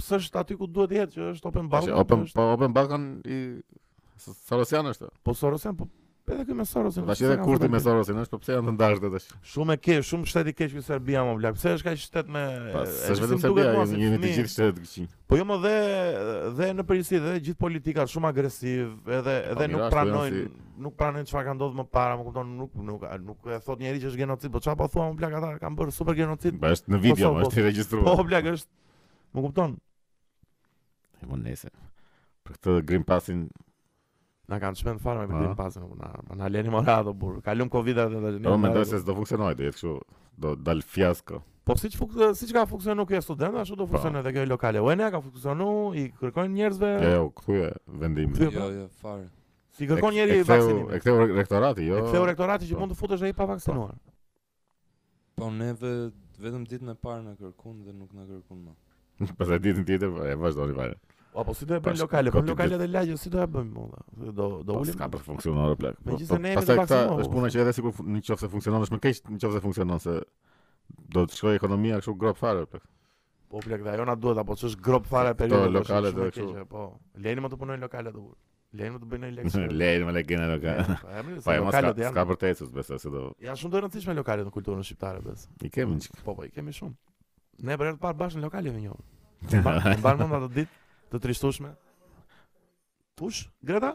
s'është aty ku duhet të jetë, që është Open Balkan. Është Open, është... Po Open Balkan i Sorosit a është. Po Sorosian, po edhe ky me Sorosin. Tash edhe Kurti me Sorosin, është po pse janë lënë jashtë këta tash. Shumë i keq, shumë shtet i keq ky Serbia mo plak. Pse është kaq shtet S'është vetëm Serbia, janë të gjitha shtetet të këqija. Po jo mo dhe dhe në përgjithësi dhe gjithë politika shumë agresiv, edhe po, edhe nuk pranojnë, nuk pranojnë çfarë ka ndodhur më para, më kupton, nuk nuk nuk e thotë njeri që është genocid, po çfarë po thua mo plak ata kanë bërë super genocid. Po është në video, po është i regjistruar. Po plak është. Më kupton. E mund nëse. Për këtë Green Passin Na kanë çmend fare me Green Pass nga na. Ma na leni mo rehat burrë. Kaluam Covid atë tash. Po mendoj se s'do funksionojë, do jetë kështu, do dal fiasko. Po siç fuk siç ka funksionuar kjo te studentët, ashtu do po. funksionojë edhe kjo lokale. Po ne ka funksionuar, i kërkojnë njerëzve. Jo, jo, ktheu vendim. Jo, jo, jo, fare. S'i kërkon njeri vaksinim. E ktheu rektorati, jo. E ktheu rektorati që mund të futesh dhe i pa vaksinuar. Po neve vetëm ditën e parë na kërkuan dhe nuk na kërkuan më. Pastaj ditën tjetër po, e vazhdoni fare. O, po si do e bëjnë Pas- lokale? Po koti lokale ditë. dhe lagje, si do e bëjmë? olla? Se Do do Po ulim. s'ka për të funksionuar dhe plak. Po, Megjithëse po, ne jemi pastaj të këta vaksinuar, është po. puna që edhe sikur fun- në qoftë se funksionon është më keq në qoftë se funksionon se do të shkojë ekonomia kështu gropë fare plak. Po plak, ajo na duhet apo ç'është gropë fare për jo lokale të këtu. Po, lëri mo të punojnë lokalet o burrë. Lëri mo të bëjnë lekë. Lejnë më lekë në lokale. Po, e mos ka, s'ka për të ecur, besoj se do. Janë shumë të rëndësishme lokalet në kulturën shqiptare, besoj. I kemi një. Po, po, i kemi shumë. Ne për herë të parë bashkë në lokal jemi njohur. Mban mend atë ditë të trishtueshme. Push, Greta?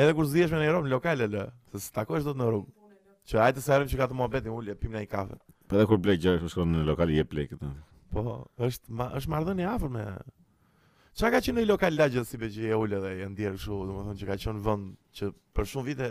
Edhe kur zihesh me ndonjë rob në lokal e lë, se s'takosh dot në rrugë. Që hajde sqarojmë që këtë muhabetin, ulu e pimë një kafe. Po edhe kur ble gjëra, kur shkon në lokal i jep lekët. Po, është, ma, është marrëdhënie afër me... Çka ka qenë ndonjë lokal lagje si vend që je ulur edhe e ndjerë kështu, domethënë që ka qenë vend që për shumë vite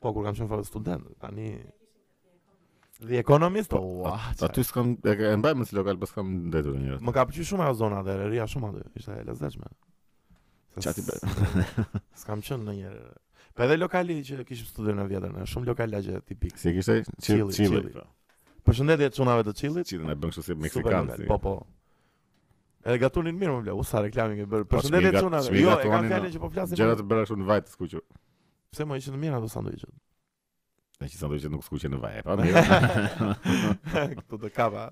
Po kur kam qenë fare student, tani te Ekonomiksi. Po, ua, Aty aty s'kam e, e mbaj më si lokal, po s'kam ndenjur ndonjëherë. Më ka pëlqyer shumë ajo zona atëherë, rria shumë aty, ishte e lezetshme. Se ça t'i bëj? S'kam qenë në një Po edhe lokali që kishim studion e vjetër, një shumë lokal lagje tipik. Si e kishte? Çili, Çili, çili. çili. Përshëndetje çunave të Çilit. Çilin e bën kështu si Super meksikan. lokal, Po po. Edhe gatunin mirë mo vlla, u sa reklamë ke bërë. Po, Përshëndetje çmigat- çunave. çmigat Jo, e kam tuanin, fjalën që po flasim. Gjëra të bëra kështu në vaj të skuqur. Pse më ishin të mira ato sanduiçet? Ai që sanduiçet nuk skuqen në vaj, po mirë. Këtu të kapa.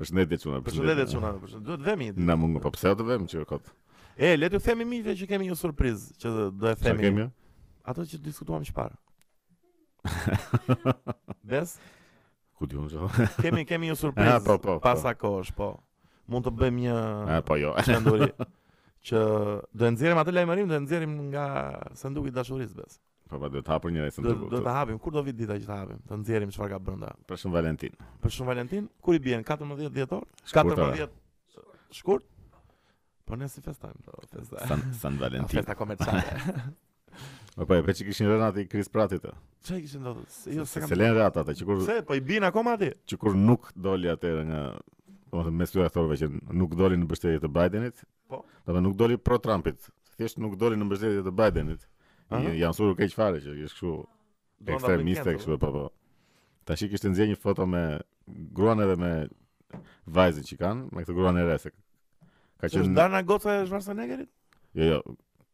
Përshëndetje çuna. Përshëndetje çuna. Përshëndetje. Duhet të vemi. Na mungon pse të vemi kot. E, le të themi miqve që kemi një surprizë që do e themi. Çfarë kemi? Ato që diskutuam më parë. Bes? Ku diun se. Kemi kemi një surprizë. Ah, po, po, po. Pas sa kohësh, po. Mund të bëjmë një Ah, po jo. qenduri që do e nxjerrim atë lajmërim, do e nxjerrim nga sanduku i dashurisë Bes. Po pa do të hapim një herë Do të do ta hapim kur do vijë dita që ta hapim, të nxjerrim çfarë ka brenda. Për Shën Valentin. Për Shën Valentin, kur i bjen 14 dhjetor? Shkurt, 14 shkurt. Po ne s'i festojmë, po festojmë. San San Valentin. Festa komerciale. Po po, pse i kishin rënë aty Chris Prattit. Çfarë kishin ndodhur? Jo, se kanë. S'e lënë rehat atë, që kur Pse po i bin akoma aty? Që kur nuk doli atë nga domethënë mes këtyre aktorëve që nuk doli në mbështetje të Bidenit. Po. Domethënë nuk doli pro Trumpit. Thjesht nuk doli në mbështetje të Bidenit. I janë sulur keq fare që është kështu ekstremiste kështu po po. Tashi kishte nxjerrë një foto me gruan edhe me vajzën që kanë, me këtë gruan e re se ka qenë ndarë. Goca e Schwarzeneggerit? Jo, jo.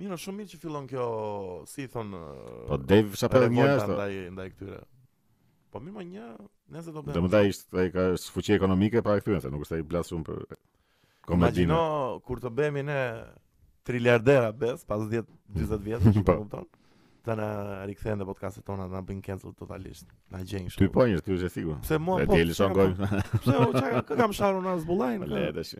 Mirë, shumë mirë që fillon kjo, si i thon. Po Dave Chappelle një është. Ndaj ndaj këtyre. Po mirë, më mirë, nëse do bëjmë. Domethënë ishte ai ka fuqi ekonomike para këtyre, se nuk është ai plas shumë për komedinë. Imagjino kur të bëhemi ne triliarderë Bes pas 10 20 vjetësh, e po. kupton? Të na rikthehen në podcastet tona, na bëjnë cancel totalisht. Na gjejnë shumë. Ty po njo, ti je i sigurt. Pse mua po? Ti lëshon gojë. Pse unë ç'kam sharë, as bullajin? Le tash.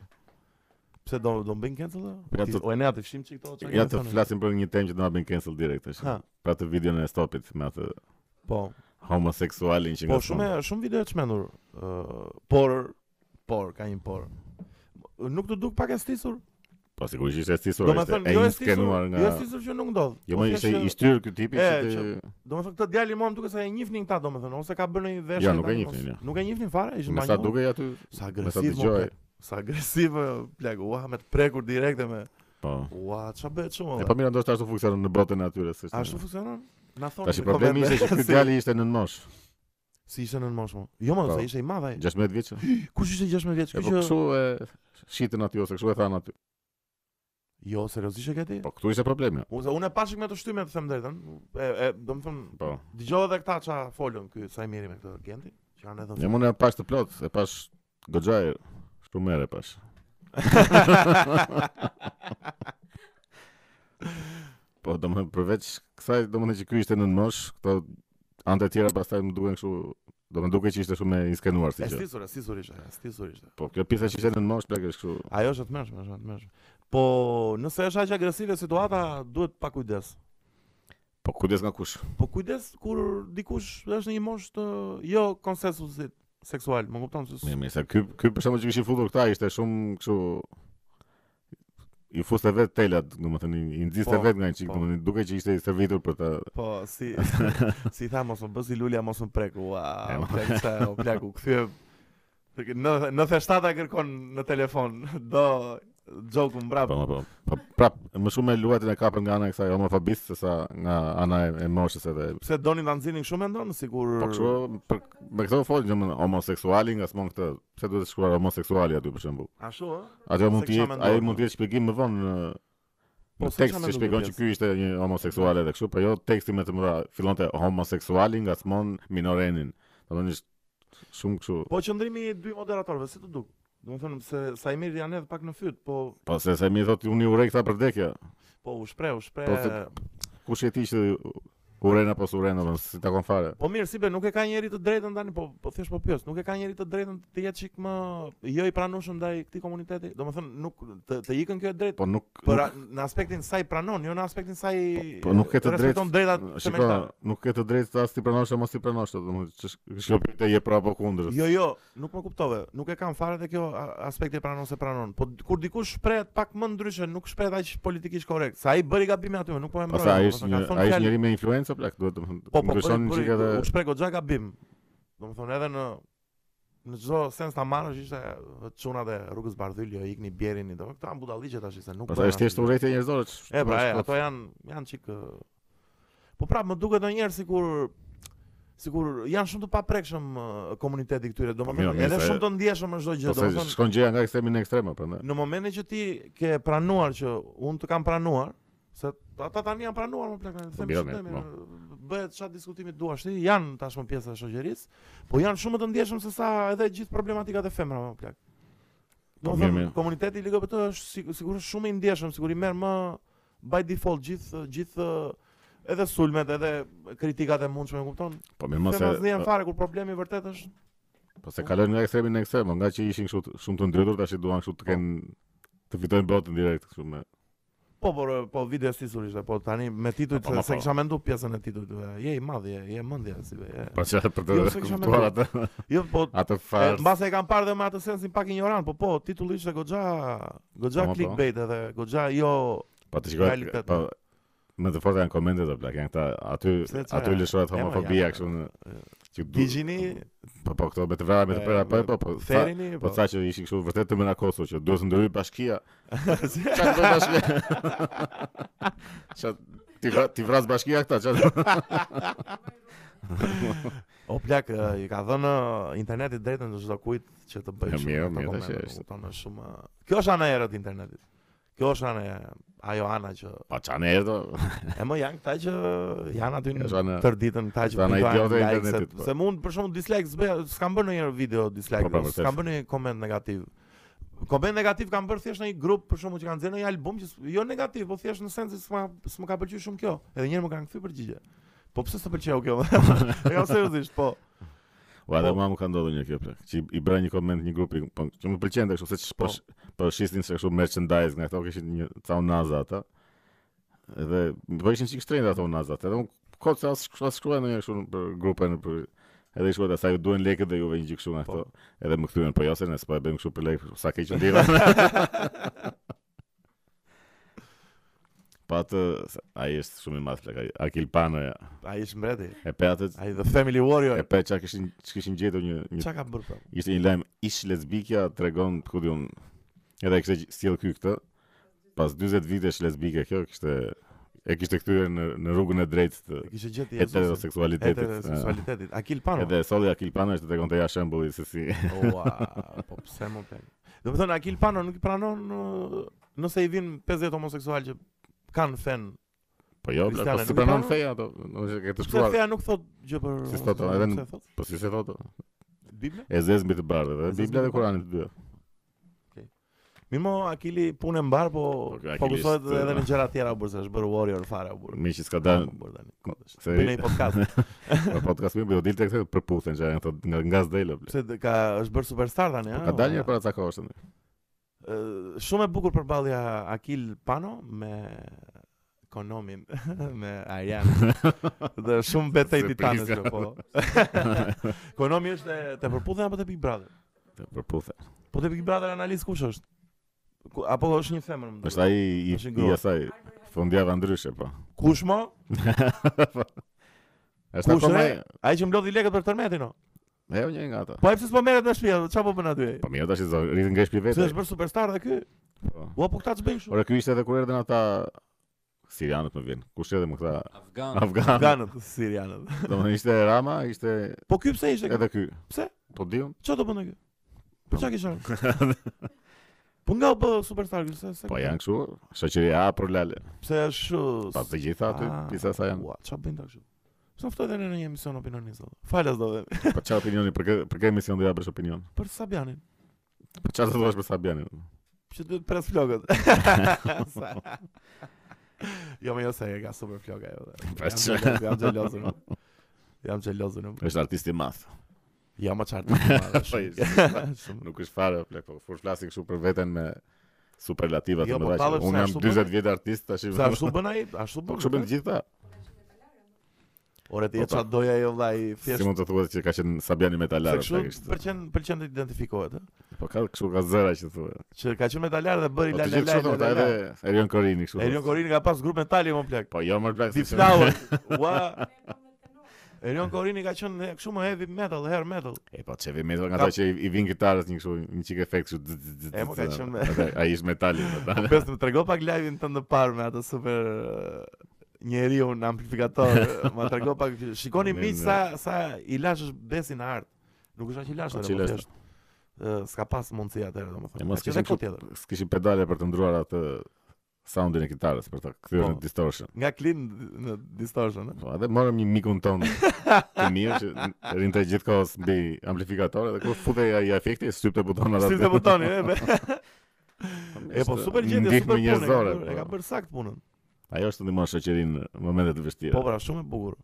Pse do na bëjnë cancel? Ja të... O ne i fshijmë një çik këto çaj. Ja të flasim për një temë që do na bëjnë cancel direkt tash. Për atë videon e Stopit me atë. Po. Homoseksualin që po, nga. Po shumë shumë video të çmendur. Ë por por ka një por. Nuk t'u duk pak e stisur? Po sigurisht ishte e stisur. Do të thonë jo inskenuar nga. Jo e stisur që nuk ndodh. Jo po, më ishte i shtyrë ky tipi që ti. Do të thonë këtë djalë më duket se e njihnin këta domethënë ose ka bërë një veshje. Jo nuk e njihnin. Jo. Nuk e njihnin fare, ishte më. Sa dukej aty? Sa agresiv. Sa dëgjoj. Sa agresivë, plak, ua me të prekur direkte me. Po. Ua, ç'a bëhet shumë. E po mirë ndoshta ashtu funksionon në botën e atyre se. Ashtu funksionon? Do me thënë. Tashi problemi ishte që ky djali ishte nën moshë. Si ishte nën moshë mo? Jo mo, po. se ishte i madh ai. 16 vjeç. Kush ishte 16 vjeç? E po kështu e shitën aty ose kështu e thanë aty. Jo, seriozisht e ke ti? Po këtu ishte problemi. Unë s'e, unë e pashë çik me të shtyme të them drejtën. E, e do të them, po. Dëgjova edhe këta ça folën ky Saimiri me këtë Gentin, që kanë edhe. Jo unë e pashë të plotë, e pashë goxha shumë herë, pashë. po domethënë përveç kësaj domethënë që ky ishte nën moshë, këto Anët e tjera pastaj më duken kështu, domethënë dukej që ishte shumë e inskenuar si gjë. E stisur, e stisur ishte, e stisur ishte. Po, kjo pjesa që ishte nën moshë plak është kështu. Ajo është e tmerrshme, është e tmerrshme. Po, nëse është aq agresive situata, duhet pa kujdes. Po kujdes nga kush? Po kujdes kur dikush është në një moshë të jo konsensusit seksual, më kupton se. Mirë, mirë, se ky ky për shembull që kishin futur këta ishte shumë kështu i fuste vetë telat, domethënë, i nxiste po, vetë nga një çikë, po. domethënë, dukej që ishte i servitur për të... Po, si, si tha, mos më bëj si lulja, mos më prek, ua, o plak, sa, o plak, u kthye, në, në feshtata kërkon në telefon, do, bllokoje prapë. Po, po, po, prap, më shumë e luajtën e kapën nga ana e kësaj homofobisë, se sa nga ana e, e moshës edhe. Pse donin ta nxinin shumë mendon, sigur... Po, kështu, për, me këto fjalë, domethënë homoseksuali ngacmon këtë, pse duhet të shkruar homoseksuali aty, për shembull. Ashtu, Ai mund të jetë, ai mund të jetë shpjegim më vonë në po, në tekst që shpjegon që ky ishte një homoseksual edhe kështu, po jo teksti me të mëdha, fillonte homoseksuali ngacmon minorenin. Domethënë është shumë kështu. Po qëndrimi i dy moderatorëve si t'u duk? Domethënë se Saimirin e kam edhe pak në fyt, po Po se Saimiri thotë unë i urrej këta për vdekje. Po u shpreh, u shpreh. Po kush je ti që Urren apo s'urren, po s'i takon fare. Po mirë, si be, nuk e ka njeriu të drejtën tani, po po thjesht po pyes, nuk e ka njeriu të drejtën të jetë çik më jo i pranueshëm ndaj këtij komuniteti. Domethënë nuk të, të ikën kjo e drejtë. Po nuk për nuk... në aspektin sa i pranon, jo në aspektin sa i po, po nuk ke të drejtë. drejtat shiko, nuk ke të drejtë as t'i pranosh apo mos t'i pranosh, domethënë ç'është kjo pyetje je pro apo kundër. Jo, jo, Nuk më kuptove, nuk e kam fare te ky aspekti e pranon s'e pranon. Po kur dikush shprehet pak më ndryshe, nuk shprehet aq politikisht korrekt. Se ai bëri gabime aty, nuk po e mbroj. Se ai është një, ai është njeri me influencë plak, domethënë. Po, po, po, po, edhe... u shpreh goxha gabim. Domethënë edhe në në çdo sens ta marrësh ishte çunat e rrugës Bardhyl, jo ikni bjerini, domethënë këto budallallëqe tash se nuk. Po, është thjesht urrejtje njerëzore. Po, pra, ato janë janë çik Po prapë më duket ndonjëherë sikur sikur janë shumë të paprekshëm komuniteti i këtyre, po domethënë po, edhe shumë të ndjeshëm në çdo gjë, po, domethënë. Shkon gjëja nga ekstremi në ekstrem, prandaj. Në momentin që ti ke pranuar që unë të kam pranuar, se ata tani janë pranuar mo plak, po, them shumë më. Bëhet çfarë diskutimi duash ti, janë tashmë pjesë e shoqërisë, po janë shumë më të ndjeshëm se sa edhe gjithë problematikat e femrave mo plak. Domethënë komuniteti LGBT është sigurisht shumë i ndjeshëm, sigurisht merr më By default gjithë gjithë edhe sulmet, edhe kritikat e mundshme, e kupton? Po mirë mos e. Femrat janë fare kur problemi vërtet është Po se kalojnë nga ekstremi në ekstrem, po nga që ishin kështu shumë të ndrydhur, tashi duan kështu të po. kenë të fitojnë botën direkt kështu me. Po po po video si surish, po tani me titull po, po, se kisha mendu pjesën e titullit. Je i madh, je, je mendje si be. Po çfarë për të jo, kuptuar atë? Jo, po atë fal. Mbase e kam parë dhe me atë sensin pak injorant, po po titulli ishte goxha Goxha po, po. clickbait edhe goxha jo Po të shikoj. Po më të fortë janë komentet apo plak, janë këta aty aty lëshohet homofobia kështu në që digjini po po këto me të vrarë me të prera po po po therini po, po tha që ishin kështu vërtet të menakosur që duhet të ndryhë bashkia çfarë do bashkia çat t'i vra t'i vrasë bashkia këta çat o plak i ka dhënë interneti të drejtën çdokujt që të bëjë shumë ato komente, e kupton, është shumë. Kjo është ana e errët e internetit. Kjo është ana e ajo ana që Pa çan e errë. E më janë këta që janë aty në tërë ditën këta që bëjnë ato internetit. Po. Se mund për shkakun dislike s'bë, s'kam bërë ndonjëherë video dislike, po, po, s'kam bërë ndonjë koment negativ. Koment negativ kam bërë thjesht në një grup për shkakun që kanë nxjerrë një album që jo negativ, po thjesht në sensin se s'ma s'më ka pëlqyer shumë kjo. Edhe njëherë më kanë kthy përgjigje. Po pse s'të pëlqeu kjo? Jo seriozisht, po. Po edhe mua më ka ndodhur një kjo plak. Që i bëra një koment një grupi, po që më pëlqente kështu siç po po shisnin se kështu merchandise nga ato kishin një ca unaza ata. Edhe po ishin si të shtrenjta ato unaza. Edhe unë kot sa shkruaj shkruaj ndonjë kështu për grupin për Edhe i shkrova sa ju duhen lekët dhe juve një gjë kështu nga po. këto. Edhe më kthyen po jo se ne s'po e bëjmë kështu për lekë, sa keq u ndjeva. Po atë, ai është shumë i madh plak. Akil Panoja. Ai është mbreti. E pe atë. Ai the family warrior. E pe çka kishin kishin gjetur një një Çka ka bërë po? Ishte një lajm ish lesbikja tregon ku di unë. Edhe kishte sjellë ky këtë. Pas 40 vitesh lesbike kjo kishte e kishte kthyer në në rrugën e drejtë të heteroseksualitetit. Heteroseksualitetit. Akil Pano. Edhe e solli Akil Pano e tregonte ja shembulli se si. Ua, po pse më pen. Domethënë Akil Pano nuk i pranon ë, nëse i vijnë 50 homoseksualë që kanë fenë. Po jo, kristiane, po nuk si i pranon pranon? feja ato, do të ketë Pse shkruar. feja nuk thotë gjë për Si s'thotë, homoseksual, edhe në- pse thotë? Po si s'e thotë, Bibla? e zezë mbi të bardhë, dhe E zezë Bibla mbi dhe të Kurani të dyja. Mirë mo, Akili punë e mbarë, po Po, Akili fokusohet është- edhe në gjëra tjera burrë se, është bërë warrior fare o burrë. Mirë që s'ka dalë Ka bërë tani. Se bën një podcast. Po podcast mirë, po dilte te Përputhen që janë këto nga nga s'del. o ble. Pse d- ka është bërë superstar tani, Po ha? ka dalë një para ca kohësh tani. Ë, Shumë e bukur përballja Akil Pano me Konomin me Arjan. Dhe shumë betejë Se titanësh prisja. kjo, po. Konomi është te, te Përputhen apo te Big Brother? Te Përputhen. Po te Big Brother analist kush është? Apo është një femër më duket. Është ai i i asaj Fundjavë ndryshe po. Kush më? Është apo më? Ai që mblodhi lekët për tërmetin o. Ne jo një nga ata. Po ai pse s'po merret në shtëpi, çfarë po bën aty? Po mirë tash i zon, rrit nga shtëpi vetë. Është bërë superstar dhe ky. Po. Ua po këta ç'bëjnë kështu? Ore ky ishte edhe kur erdhën ata Sirianët më vjen. Kush edhe më këta? Afgan. Afgan. Afganët, sirianët. Domethënë ishte Rama, ishte... Po ky pse ishte? Edhe ky. Pse? Po di unë. Ça do bënte ky? Po ça kishte? Po nga u bë superstar ky? Po janë kështu, shoqëria pra lale. Pse është... Pa të gjitha aty, ah, disa sa janë. Ua, ça bëjnë këta kështu? S'e ftoi dhe në një emision opinioni sot. Falas do dhe. Po ça opinioni për kë për kë emision do ja bësh opinion? Për Sabianin. Po çfarë do të thosh për Sabianin? Që të pres flokët. jo, më, jo se e ka super flokë ai. Po çfarë? Jam xheloz. Jam xheloz unë. Është artist i madh. Jam i çartë. Po, nuk është fare plak, po fort flasin kështu për veten me superlativa të jo, po, mëdha. Unë jam 40 vjet artist tash. S'ashtu bën ai? Ashtu po, bën. Çfarë bën gjithë këta? Ore ti e çfarë do ai o vllai, thjesht. Si mund të thuhet që ka qenë Sabiani metalar apo kështu. Kështu pëlqen pëlqen të identifikohet, ë. Po ka kështu ka zëra që thonë. Që ka qenë metalar dhe bëri po, la la la. Po pra edhe Erion Korini kështu. Erion Korini ka pas grup metali mo plak. Po jo mo plak. Di flower. Ua. Erion Korini ka qenë kështu më heavy metal, hair metal. E po ç'heavy metal nga ato që i vin kitarës një kështu një çik efekt kështu. E po ka qenë. Ai është metali, po. Besi më trego pak live-in tënd të parë me atë super Njeri në amplifikator, ma trego pak, shikoni sa, sa i lashtë është Besi në art. Nuk është aq i lashtë, po është. S'ka pas mundësi atëherë, domethënë. Ne s'kishim, ku, kishim pedale për të ndërruar atë soundin e kitarës për ta kthyer në po. distortion. Nga clean në distortion, ëh. Po, edhe morëm një mikun tonë të mirë që rrinte gjithë kohës mbi amplifikator dhe kur futej ai efekti, shtypte butonin atë. Shtypte butonin, ëh. Po, e po super gjendje, super punë. E ka bërë saktë punën. Ajo është të ndihmosh shoqërinë në momente të vështira. Po pra, shumë e bukur.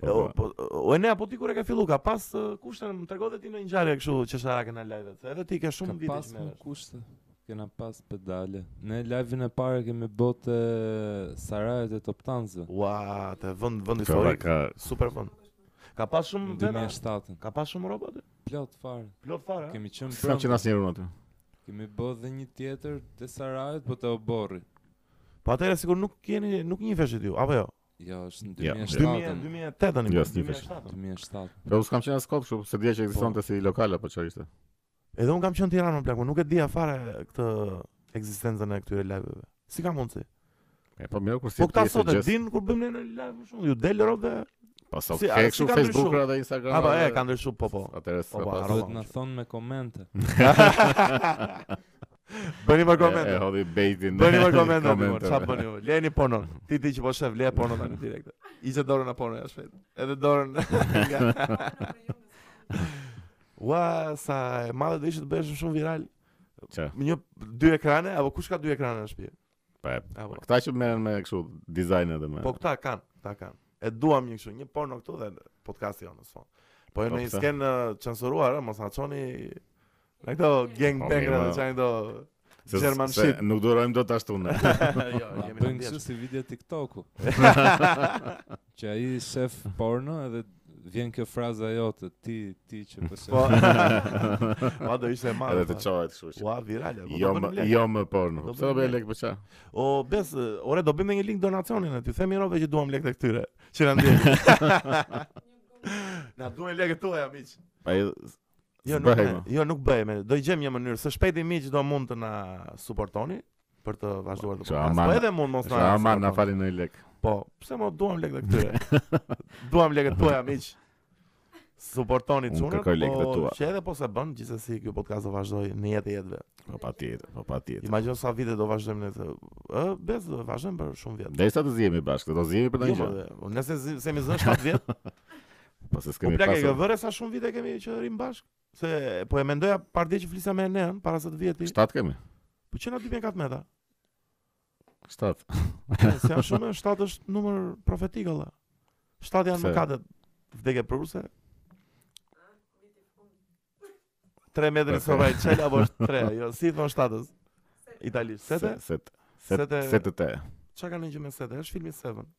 Po, jo, po, o Eno apo ti kur e ke fillu, ka pas uh, kushte, më trego dhe ti ndonjë ngjarje kështu qesharake nga live se edhe ti ke shumë vite që me Ka pas kushte, kena pas pedale. Ne live-in e parë e kemi bo te Sarajet e Toptanëve. Ua, te vend, vend historik, ka... super vend. Ka pas shumë vend, ka pas shumë robë aty? Plot fare. Plot fare, Kemi qenë brenda. S'kam qenë asnjëherë unë aty. Kemi bo dhe një tjetër te Sarajet, po te oborri. Po atëherë sikur nuk jeni nuk njiheshit ju, apo jo? Jo, është në 2007. 2008 tani. Jo, s'njihesh. 2007. Po unë s'kam qenë as kot, s'e dija që ekzistonte po. si lokal apo çfarë ishte. Edhe unë kam qenë në Tiranë plak, nuk e dija fare këtë ekzistencën e këtyre live-eve. Si ka mundësi? E po mirë kur si. Po pra sot e dinë kur bëjmë ne live shumë, ju del rob. Po sot si, ke kështu Facebook-ra dhe Instagram. Apo e ka ndryshu po po. Atëherë po. Po, po, po. na thonë me komente. Bëni më komente. E hodhi bejtin. Bëni më komente. Çfarë bëni ju? Leni pornon. Ti ti që po shef le pornon tani direkt. Hiqe dorën, lëre pornon jashtë. Edhe dorën. Ua, sa e madhe do ishte të bëhesh shumë viral. Çe? Me një dy ekrane apo kush ka dy ekrane në shtëpi? Pa, po, po. këta që merren me kështu dizajn edhe me. Po këta kanë, këta kanë. E duam një kështu, një porno këtu dhe podcasti jonë në sfond. Po ne po, s'kemi censuruar, mos na çoni. Në këto gang bang të çajnë do German shit. Nuk durojmë dot ashtu ne. Jo, jemi ne bëjmë si video TikToku. Që ai shef porno edhe vjen kjo fraza jote, ti ti që po shef. Ma do ishte e madhe. Edhe të pa. çohet kështu që. Ua virale. po, Jo do bëni më, lek. jo më porno. Do Pse do bëjmë bëj lek. lek për ça? O bes, ore do bëjmë një link donacionin aty. Themi robve që duam lek të këtyre. Që na ndjekin. na duhen lekët tuaja miq. Pa i Jo, nuk Bëhej, bëhem. mo. Jo, nuk bëhem. Do i gjejmë një mënyrë. Së shpejti miq do mund të na suportoni. për të vazhduar të bëjmë. Po edhe mund mos na. Sa marr na falni një lek. Po, pse mo duam lek të këtyre? duam lekët tuaja miq. Suportoni çunat. Kërkoj lek të po tua. Që edhe po s'e bënë gjithsesi ky podcast do vazhdojë në jetë të jetëve. Po patjetër, po patjetër. Imagjino sa vite do vazhdojmë ne të. Ë, bes do vazhdojmë për shumë vjet. Derisa të zihemi bashkë, do zihemi për ndonjë jo, gjë. Nëse s'jemi zënë 7 vjet. Po se po, s'kemi pasur. Po plakë që ë re sa shumë vite kemi që rrim bashkë. Se po e mendoja para ditë që flisa me Eneën para se të vije ti. Shtat kemi. Po që na dy pjekat me ta. Shtat. Se janë shumë, shtat është numër profetik Allah. Shtat janë Se- mëkatet vdekjeprurëse. Tre metri Perfekt. sopra il cielo apo është 3, jo, si thon shtatës. Italisht, sete? Set. Sete- Sete. Sete te. Çka kanë gjë me sete? Është filmi Seven.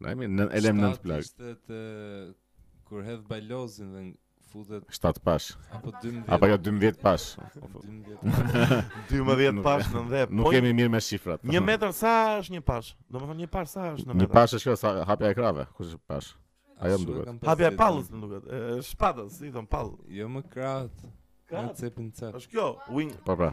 I mean, në elem në plak. Ishte të kur hedh balozin dhe futet 7 pash. Apo 12. Apo jo 12 pash. 12 pash nën dhe. Nuk po jemi mirë me shifrat. 1 metër sa është një pash? Domethënë një pash sa është në metër? Një pash është kjo sa hapja e krahëve, kush është pash? Ajo më duket. Hapja e pallës më duket. Shpatës, i thonë pallë. Jo mo krahët. Krahët cep më cep. Është kjo, wing. Po po.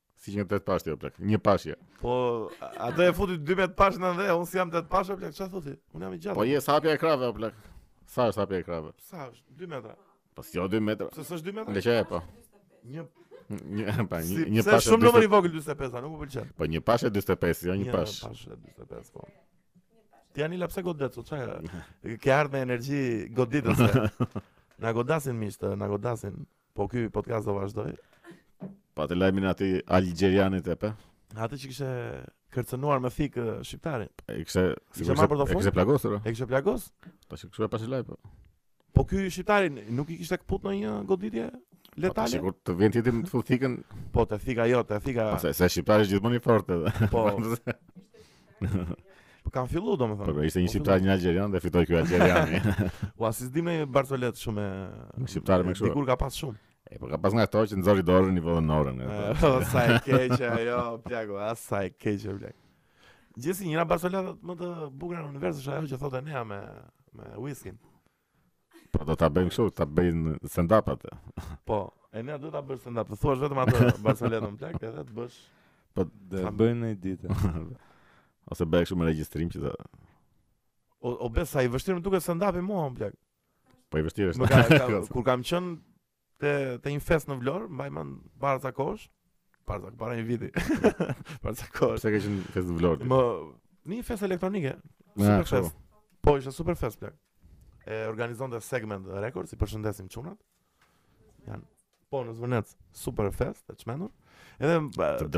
Si je tetë pashë ti o plak, një pash je. Po, atë e futi 12 pashë nën dhe, unë si jam tetë pashë o plak, çfarë thotë ti? Unë jam i gjatë. Po je sa hapja e krahëve o plak. Sa është hapja e krahëve? Sa është? 2 metra. Po si o 2 metra. Se s'është 2 metra? Leqe e po. Një një pa një si, një pashë. Shumë numër i vogël 45, nuk më pëlqen. Po një pashë 45, jo një pashë. Një pashë 45 po. Ti ani lapse godet, so çaj. Ke ardh me energji goditëse. Na godasin miq, na godasin. Po ky podcast do vazhdoj. Pe atë lajmin e atij algjerianit e pe. Atë që kishte kërcënuar me thikë eh, shqiptarin. E kishte Kishe sigurisht marrë për të e fund? kishte plagosur. o. E kishe plagos? Tash kështu e pasi lajm. po. Po ky shqiptari n- nuk i kishte futur ndonjë goditje Po, tash letale? Sikur të vjen tjetri me të fut thikën, Po te thika jo, te thika. pastaj se shqiptari është gjithmonë i fortë edhe. Po. Po kanë filluar domethënë. Po, po ishte një po shqiptar një algerian dhe fitoi ky algeriani. Ua, si s'di më barcoleta shumë. Një shqiptar më kështu. Dikur ka pas shumë. E po ka pas nga ato që nxori dorën i vodhën orën. Po sa e keqe ajo, plaku, ah sa e keqe plak. Gjithsesi një nga barcoletat më të bukura në univers është ajo që thotë Nea me me whisky. Po do ta bëjmë kështu, ta bëjmë stand up atë. Po, edhe do ta bësh stand up, të thuash vetëm atë barcoletën plak edhe të bësh. Po do ta bëjmë një ditë. Ose bëje kështu me regjistrim që të O, o bo sa i vështirë më duket stand upi mua plak. Po i vështirë është. Ka, ka, kur kam qen Te te një festë në Vlorë, mbaj mend para ca kohësh, para ca para një viti. para ca kohësh. Pse ka qenë festë në Vlorë? Në një festë elektronike. Na, Super kështu. festë. Po, ishte super festë plak. E organizonte Segment Records, i përshëndesim çunat. Jan po në Zvërnec, super festë, e çmendur. Edhe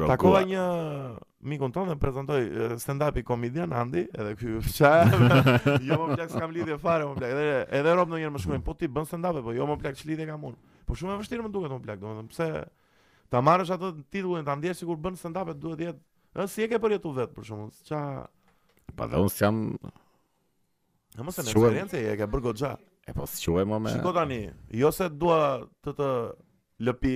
takova një mikun tonë dhe më prezantoi stand-up komedian Andi, edhe unë i thashë. jo më plak s'kam lidhje fare më plak. Edhe edhe robt ndonjëherë më shkruajnë, po ti bën stand-up po jo më plak ç'lidhje kam unë. Po shumë e vështirë më duket më plak, domethënë pse ta marrësh atë titullin ta ndjesh sikur bën stand-up duhet të jetë. Ëh si e ke përjetu vet për shembull? Ça pa dhe unë s'jam Në mos në eksperiencë e ke bërë goxha. E po s'e quaj më me... Shiko tani, jo se dua të të lëpi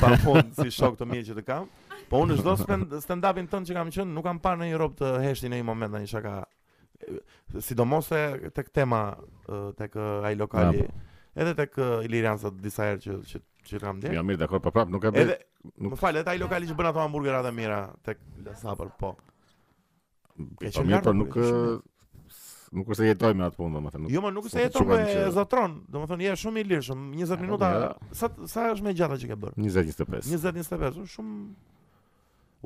pa fund si shok të mirë që të kam, po unë çdo stand-upin tënd që kam qënë, nuk kam parë ndonjë rob të heshti në një moment në një shaka. Sidomos te tek tema, tek ai lokali, edhe tek Ilirian sa disa herë që, që që kam ardhur. Ja mirë, dakor, po prap nuk e bëj. Edhe nuk... më fal, edhe ai lokali që bën ato hamburgerat e mira tek Lasapër, po. Ka qenë mirë, po nuk nuk është se jetoj me atë punë, domethënë. Jo, më nuk është se jeton me që... Zotëron, domethënë je shumë i lirshëm, 20 minuta. Sa sa është më e gjata që ke bër? 20 25. 20 25, është shumë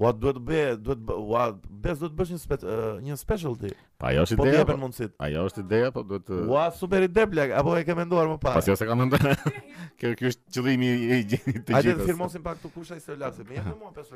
Ua duhet të bëj, duhet të ua bes do të bësh një spe, një special. Pa ajo është po ideja. Po mundësit. Ajo është ideja, po duhet të Ua super ide plak, apo e ke menduar më parë? Po si jo, e kam menduar. Kjo ky është qëllimi i gjithë të gjithë. Hajde të firmosim pak këtu kushtet se lasim. Më jepni mua 5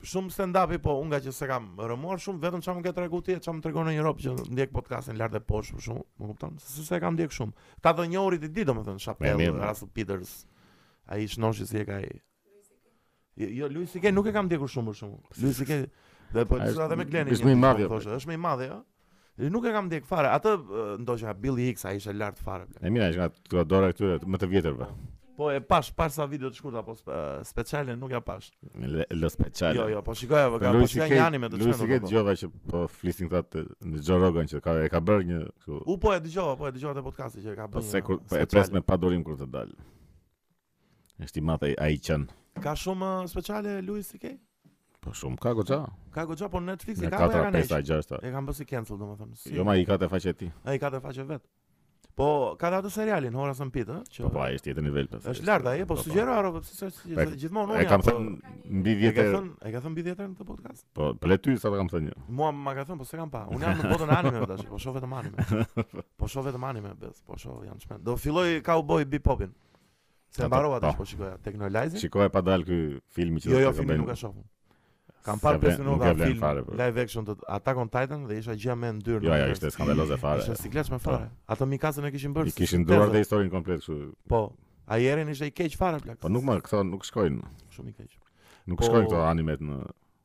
Shumë stand up po unë ngaqë s'e kam rrëmuar shumë vetëm çfarë më ke tregu ti, çfarë më tregon ndonjë rob që ndjek podcastin lart e poshtë për shembull, më kupton? Se se, s'e kam ndjek shumë. Këta të njohurit i di domethënë Chappelle, Russell Peters. Ai shkurtoshi si e ka ai. Jo, jo Louis C.K. nuk e kam ndjekur shumë për shembull. Louis C.K. dhe po çfarë edhe me Glenin. Është më i madh. Jo? Është më i madh, jo? Dhe nuk e kam ndjek fare. Atë ndoshta Bill Hicks ai ishte lart fare bla. E mira, nga kjo dora këtyre më të vjetërve. Po e pash, pash ca video të shkurta, po speciale nuk ja pash. Lë, lë speciale. Jo, jo, po shikoj apo ka po shikoj një anime të çfarë. Luisi ke dëgjova që po flisnin këta te Joe Rogan që ka e ka bërë një kështu. U po e dëgjova, po e dëgjova te podcasti që e ka po bërë. Po se kur po e pres me padurim kur të dalë. Është i madh ai qen. Ka shumë uh, speciale Louis CK? Po shumë ka goxha. Ka goxha po Netflix e ka apo e kanë? 4 5 6. E kanë bë si cancel domethënë. Si? Jo ma i ka te faqja e tij. Ai i ka te faqja e vet. Po ka dhe atë serialin Horace and Pete, ëh, që Po po, ai është tjetër nivel pas. Po, është lart ai, po, po, po. sugjeroj po, pse është gjithmonë unë. E kam thënë mbi 10 herë. E kam thënë, e kam thënë mbi 10 herë në këtë podcast. Po, po le ty sa ta kam thënë. Mua ma ka thënë, po s'e kam pa. Unë jam në botën anime tash, po shoh vetëm anime. Po shoh vetëm anime, bes, po shoh janë çmend. Do filloj Cowboy Bebopin. Se Ata- mbarova tash po. po shikoja Texhnolyze. Shikoje pa dal ky filmi që Jo, do jo, të filmin bëjnë,. nuk e shoh. unë. Kam Se parë vlen- 5 nuk minuta e vlen film fare, po. live action të Attack on Titan dhe ishte gjëja më e ndyrë. Jo, në jo, univers. ishte skandaloze fare. Ishte siklet fare. Atë Mikasën e kishin bërë. I si- kishin si ndryshuar dhe teze. historinë komplet kështu. Po. Ai Ereni ishte i keq fare plak. Po nuk më këto nuk shkojnë. shumë i keq. Nuk Po- shkojnë këto animet në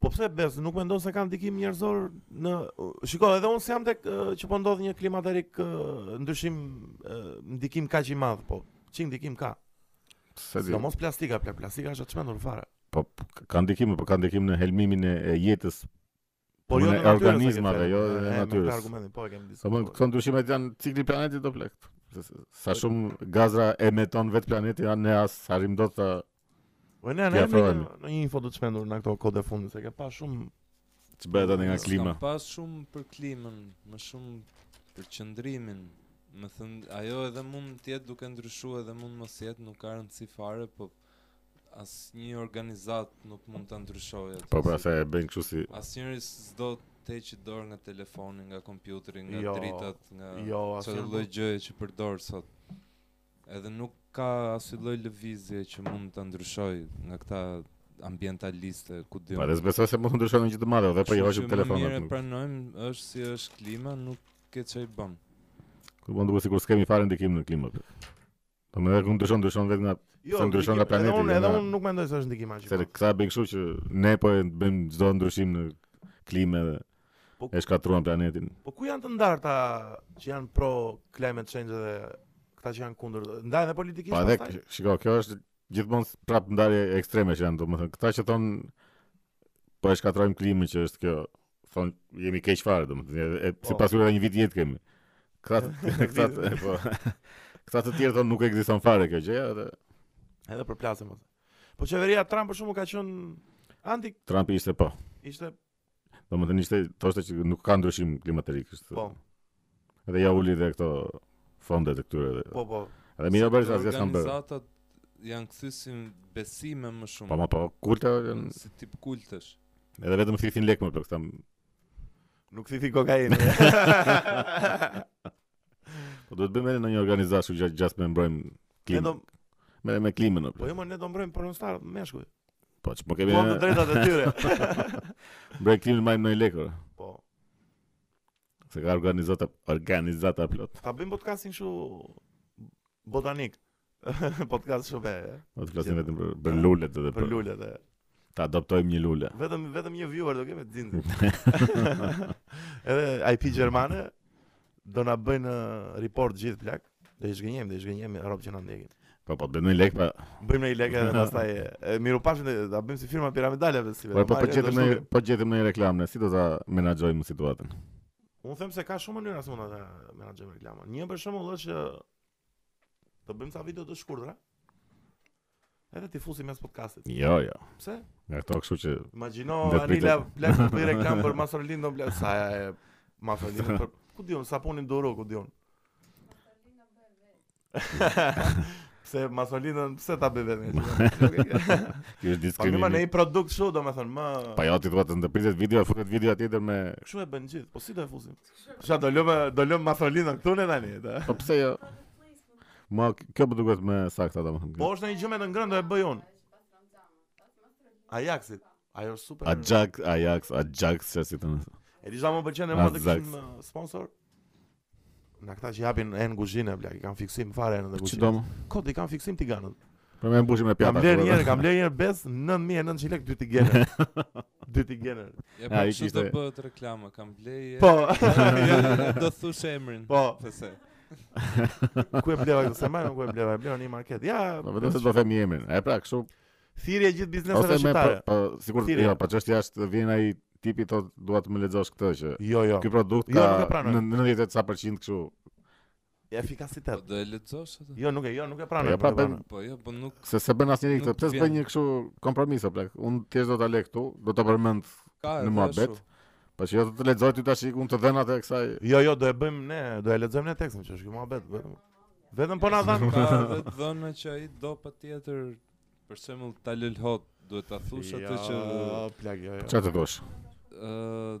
Po pse bes, nuk mendon se ka ndikim njerëzor në shiko, edhe unë s'jam te që po ndodh një klimaterik ndryshim ndikim kaq i madh, po gjithsesi ndikim ka. Se di. Sidomos plastika, pra plastika është çmendur fare. Po ka ndikim, po ka ndikim në helmimin e jetës Po jo në organizmat, jo në natyrë. Po argumentin, po e kemi disa. Po këto ndryshime janë cikli i planetit o plak. Sa shumë gazra emeton vetë planeti, ne as arrijmë dot të Po ne ne në një info të çmendur në këto kohët e fundit se ka pas shumë ç'bëhet tani nga klima. Ka pas shumë për klimën, më shumë për qëndrimin. Domethën, ajo edhe mund të jetë duke ndryshuar edhe mund mos jetë, nuk ka rëndësi fare, po asnjë organizat nuk mund ta ndryshojë atë. Po pra se e bën kështu si. Asnjëri s'do të heqë dorë nga telefoni, nga kompjuteri, nga jo, dritat, nga jo, çdo lloj gjëje që përdor sot. Edhe nuk ka asnjë lloj lëvizje që mund ta ndryshojë nga këta ambientalistë, ku di un. Po edhe s'besoj se mund të ndryshojë ndonjë gjë të madhe, dhe po i hoqim telefonat. Më mirë pranojmë, është si është klima, nuk ke ça i bën. Kur mund duket sikur s'kemi fare ndikim në klimë. Po më ku ndryshon ndryshon vetëm nga jo, se ndryshon nga planeti. Unë edhe unë nuk mendoj se është ndikim aq. Se këta bëjnë kështu që ne po e bëjmë çdo ndryshim në klimë edhe e shkatruan planetin. Po ku janë të ndarë këta që janë pro climate change dhe këta që janë kundër? Ndahen dhe politikisht pastaj. Po edhe shiko, kjo është gjithmonë prap ndarje ekstreme që janë, domethënë këta që thon po e shkatrojmë klimën që është kjo, thon jemi keq fare domethënë, e po. sipas tyre një vit jetë kemi. Këta këta po. Këta të tjerë thon nuk ekziston fare kjo gjë, edhe edhe përplasen më. Po qeveria Trump për shembull ka qenë anti Trump ishte po. Ishte Domethënë ishte, thoshte që nuk ka ndryshim klimaterik, është. Po. Edhe ja uli dhe këto fondet e këtyre dhe. Po, po. Edhe mirë bëri, asgjë s'kanë bërë. Organizatat janë kthyer si besime më shumë. Po, ma, po, kulte janë... Si tip kultësh. Edhe vetëm thithin lekë më për këta... Nuk thithin kokainë. Po duhet bëjmë edhe ndonjë organizatë që gjasme mbrojmë klimën. Do merremi me klimën apo. Po jo, ne do mbrojmë pornostarët meshkuj. Po ç'po kemi. Po të drejtat e tyre. Mbrojmë klimën me lekë. Po. Se ka organizata, organizata plot. Ta bëjmë podcastin kështu botanik. Podcast shumë e. Do të flasim vetëm për, për lulet edhe për. Për lulet e. Ta adoptojmë një lule. Vetëm vetëm një viewer do kemi dinë. Edhe IP gjermane do na bëjnë uh, report gjithë plak. Do i zhgënjejmë, do i zhgënjejmë robt që na ndjekin. Po po bëjmë një lek pa. Bëjmë një lek edhe pastaj. Mirupafshim do ta bëjmë si firma piramidale apo si. Po po po gjetëm një po gjetëm një reklamë, si do ta menaxhojmë situatën. Unë them se ka shumë mënyra si mund ta menaxhojmë reklamën. Një për shembull është që Do bëjmë ca video të shkurtra. Edhe t'i fusim mes podcastit. Jo, jo. Pse? Nga këto kështu që Imagjino Anila plak të bëjë reklamë për vazelinë do plak vazelinë për ku diun saponin duro ku diun. Pse vazelinën pse ta bëj vetëm? Kjo është diskriminim. Po më ne produkt kështu domethënë më. Po ja ti thua të ndërpritet video, futet video tjetër me. Kështu e bëjnë gjithë. Po si do e fusim? Sha do lëmë do lëmë vazelinën këtu ne tani. Po pse jo? Ma kjo po duket më saktë domethënë. Po është një gjë me të ngrënë do e bëj unë. Ajaxit. Ajo është super. Ajax, Ajax, Ajax, se si i thonë. E di sa më pëlqen mua të kishim uh, sponsor nga këta që japin enë guzhine, plak, i kanë fiksim fare enë guzhine. Çdo. Kod i kanë fiksim tiganët. Po na mbushin me pjata. Kam ler një herë, kam ler një herë bes 9900 lekë dy tiganë. Dy tiganë. Ja, po s'do bëhet reklama, kam blerë. Po. Do thush emrin. Po. Pse? Ku e bleva këtë s'e mbaj mend, ku e bleva, e bleva një market Ja, po, po, vetëm se do them një emrin E pra, kështu Thirje gjithë bizneseve shqiptare Po, sigurt jo, po çështja është vjen ai tipi thotë dua të më lexosh këtë që Jo, jo Ky produkt jo, ka në 90 sa përqind kështu efikasitet. Po do e lexosh atë? Jo, nuk e, jo, nuk e pranoj. Jo, pra, ben, po jo, po nuk se se bën asnjëri këtë. Pse s'bën një kështu kompromis apo plak? Unë thjesht do ta lë këtu, do ta përmend në muhabet. Po që jo të lexoj ti tash unë të dhëna të kësaj. Jo, jo, do e bëjmë ne, do e lexojmë ne tekstin që është ky muhabet vetëm. Vetëm po na dhanë ka vetë dhënë që ai do patjetër për shembull ta lëlhot, duhet ta thush atë që plak jo. Çfarë të thush? Ëh,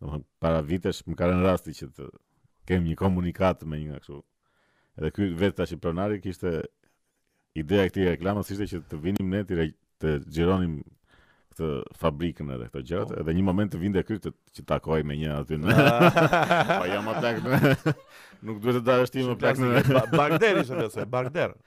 Domethënë para vitesh më ka rënë rasti që të kem një komunikim me një nga kështu. Edhe ky vetë tash i pronari kishte ideja e këtij reklamës ishte që të vinim ne të, të xhironim këtë fabrikën edhe këto gjërat, po. edhe një moment të vinte ky që të takohej me një aty. Po jam atë. Nuk duhet të dalësh ti më pak në bagder ishte pse, bagder.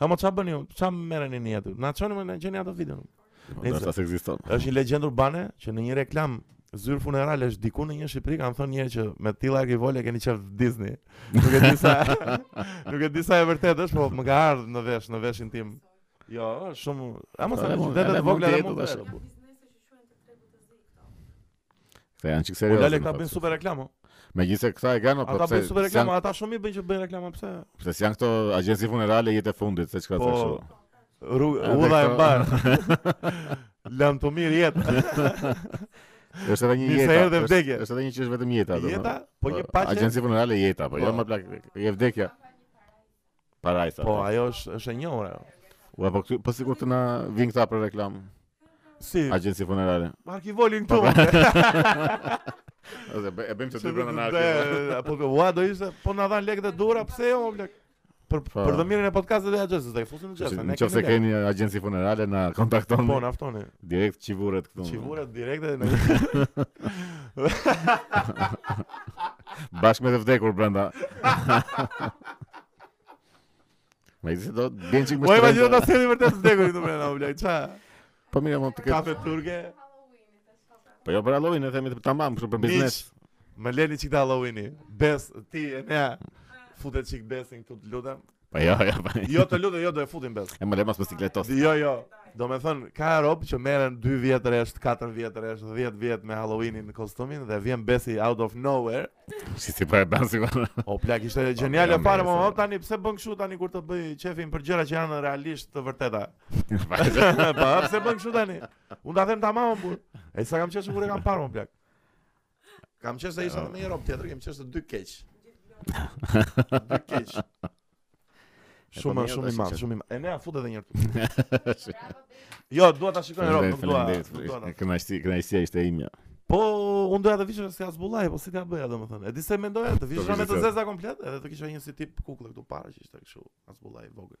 Ha mo ça bëni ju? Ça merreni në jetë? Na çoni më na gjeni atë videon. Po, Nëse- Dorsa s'ekziston. Është një legjendë urbane që në një reklamë zyre funeralesh diku në një Shqipëri kanë thënë njëherë që me tilla arkivole keni qejf Disney. Nuk e di sa, nuk e di sa e vërtetë është, po më ka ardhur në vesh, në veshin tim. Jo, është shumë, ama sa Edhe mund- qytete edhe të mund vogla të edhe jetë mund të tash. jetë. Këta janë çik serioze. Po dhe këta bëjnë super reklamë. Megjithëse këta e kanë, po pse? Ata bën super reklamë, ata shumë i bën që bëjnë reklamë pse? Si janë këto agjenci funerale jetë e fundit, se çka po, thashë. Po. Udha e mbarë. Lamtumirë jetë. Është edhe një jeta. Është edhe vdekje. Është edhe një që është vetëm jeta, domethënë. Jeta, po një po, paqe. Agjenci funerale jeta, po jo po. mo plak, je vdekja. Parajsa. Po, ajo është është e njohur ajo. Ua, po këtu, po sikur të na vin këta për reklamë. Si? Agjenci funerale. Me arkivolin këtu. Ose e bëjmë të dy brenda në arkivol. Apo po, ua do ishte, po na dhanë lekët e duhura, pse jo, plak? Për po. për të mirën e podcastit dhe agjencisë, do të fusim në xhep. Në qoftë se keni agjenci funerale na kontaktoni? Po, na ftoni. Direkt qivuret këtu. Qivuret direkt edhe në. Bashkë me të vdekur brenda. Ma i do të bën çik më. Po e vazhdon ta themi vërtet të vdekur këtu brenda, o plak. Ça? Po mirë, mund të ketë. Kafe turke. Po jo për Halloween, e themi tamam, kështu për biznes. Më leni çik të Halloween-i. Besi. Ene fute çik Besin këtu të lutem. Po jo, jo. Po. Jo të lutem, jo do e fusim Besin. E më le mos me sikletos. Jo, jo. Domethënë, ka rob që merren 2 vjet rresht, 4 vjet rresht, 10 vjet me Halloweenin me kostumin dhe vjen Besi out of nowhere. Si si po e bën si vëna. O plak, ishte po, gjeniale fare, mo, tani pse bën kështu tani kur të bëj qejfin për gjëra që janë realisht të vërteta. Po, pse bën kështu tani? Unë ta them tamam, por. E sa kam qeshur kur e kam parë, mo plak. Kam qeshur se isha me një rob tjetër, kemi qeshur të dy keq. Dy keq. Shumë shumë i madh, shumë i madh. Ene fute edhe një herë. Jo, dua ta shikoj rob, nuk dua. Faleminderit. Kënaqësi, kënaqësia ishte imja. Po, unë doja të vishesha as bullaj, po si ta bëja domethënë. E di ça mendoja të vishesha me të zeza komplet, edhe të kisha një si tip kukull këtu para që ishte kështu, as bullaj i vogël.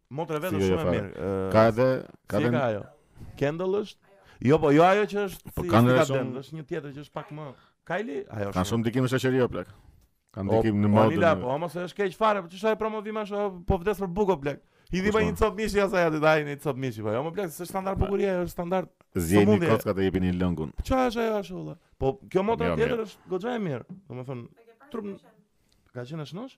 Motra vetë është shumë e mirë. Ka edhe ka edhe ajo. Kendall është? Jo, po jo ajo që është po si kanë ka shumë... është një tjetër që është pak më. Kylie, ajo është. Ka shumë ndikim në shoqëri o plak. Ka ndikim në modën. Anila, po mos e shkeq fare, po çfarë promovim as po vdes për bukë o plak. Hidhi më një copë mishi asaj aty dai një copë mishi, po jo mor plak, se standard bukuria është standard. Zjeni kockat e jepini lëngun. Çfarë është ajo ashtu valla? Po kjo motra jo, tjetër është goxha e mirë. Domethënë, trup ka qenë shëndoshë?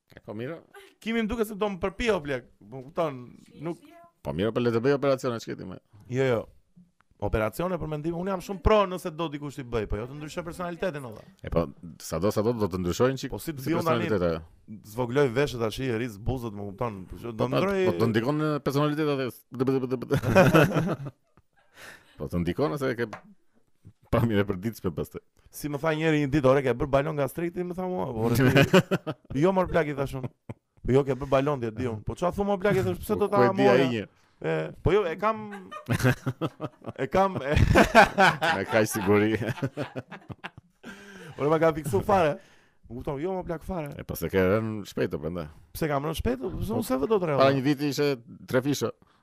E po mirë. Kimi më duket se do më përpijë o plak. Po më kupton, nuk Po mirë, po le të bëjë operacione çketi më. Jo, jo. Operacione për mendim, unë jam shumë pro nëse do dikush t'i bëjë, po jo të ndryshojë personalitetin olla. E po sado sado do të ndryshojnë çik. Po si të si vijon tani? personalitet ajo. Zvogloj veshët tash, i rrit buzët, më kupton. Po që Po, Do ndroj. Po do ndikojë në personalitet atë. Po të ndikon se e ke pamjen e përditë për pastaj. Si më tha njëri një ditë, ore ke bërë balon gastrik, më tha mua, po ti. jo mor plak i thashë unë. Po jo ke bërë balon ti di unë. Po çfarë thua mor plak i thashë, pse do ta mohoja? Po di ai një. E, po jo, e kam e kam e... me kaq siguri. Ore më ka fiksu fare. Më kupton, jo mor plak fare. E pas e ke rënë shpejt prandaj. Pse kam rënë shpejt? Pse unë se vë do të rreva. Para një viti ishte trefishi.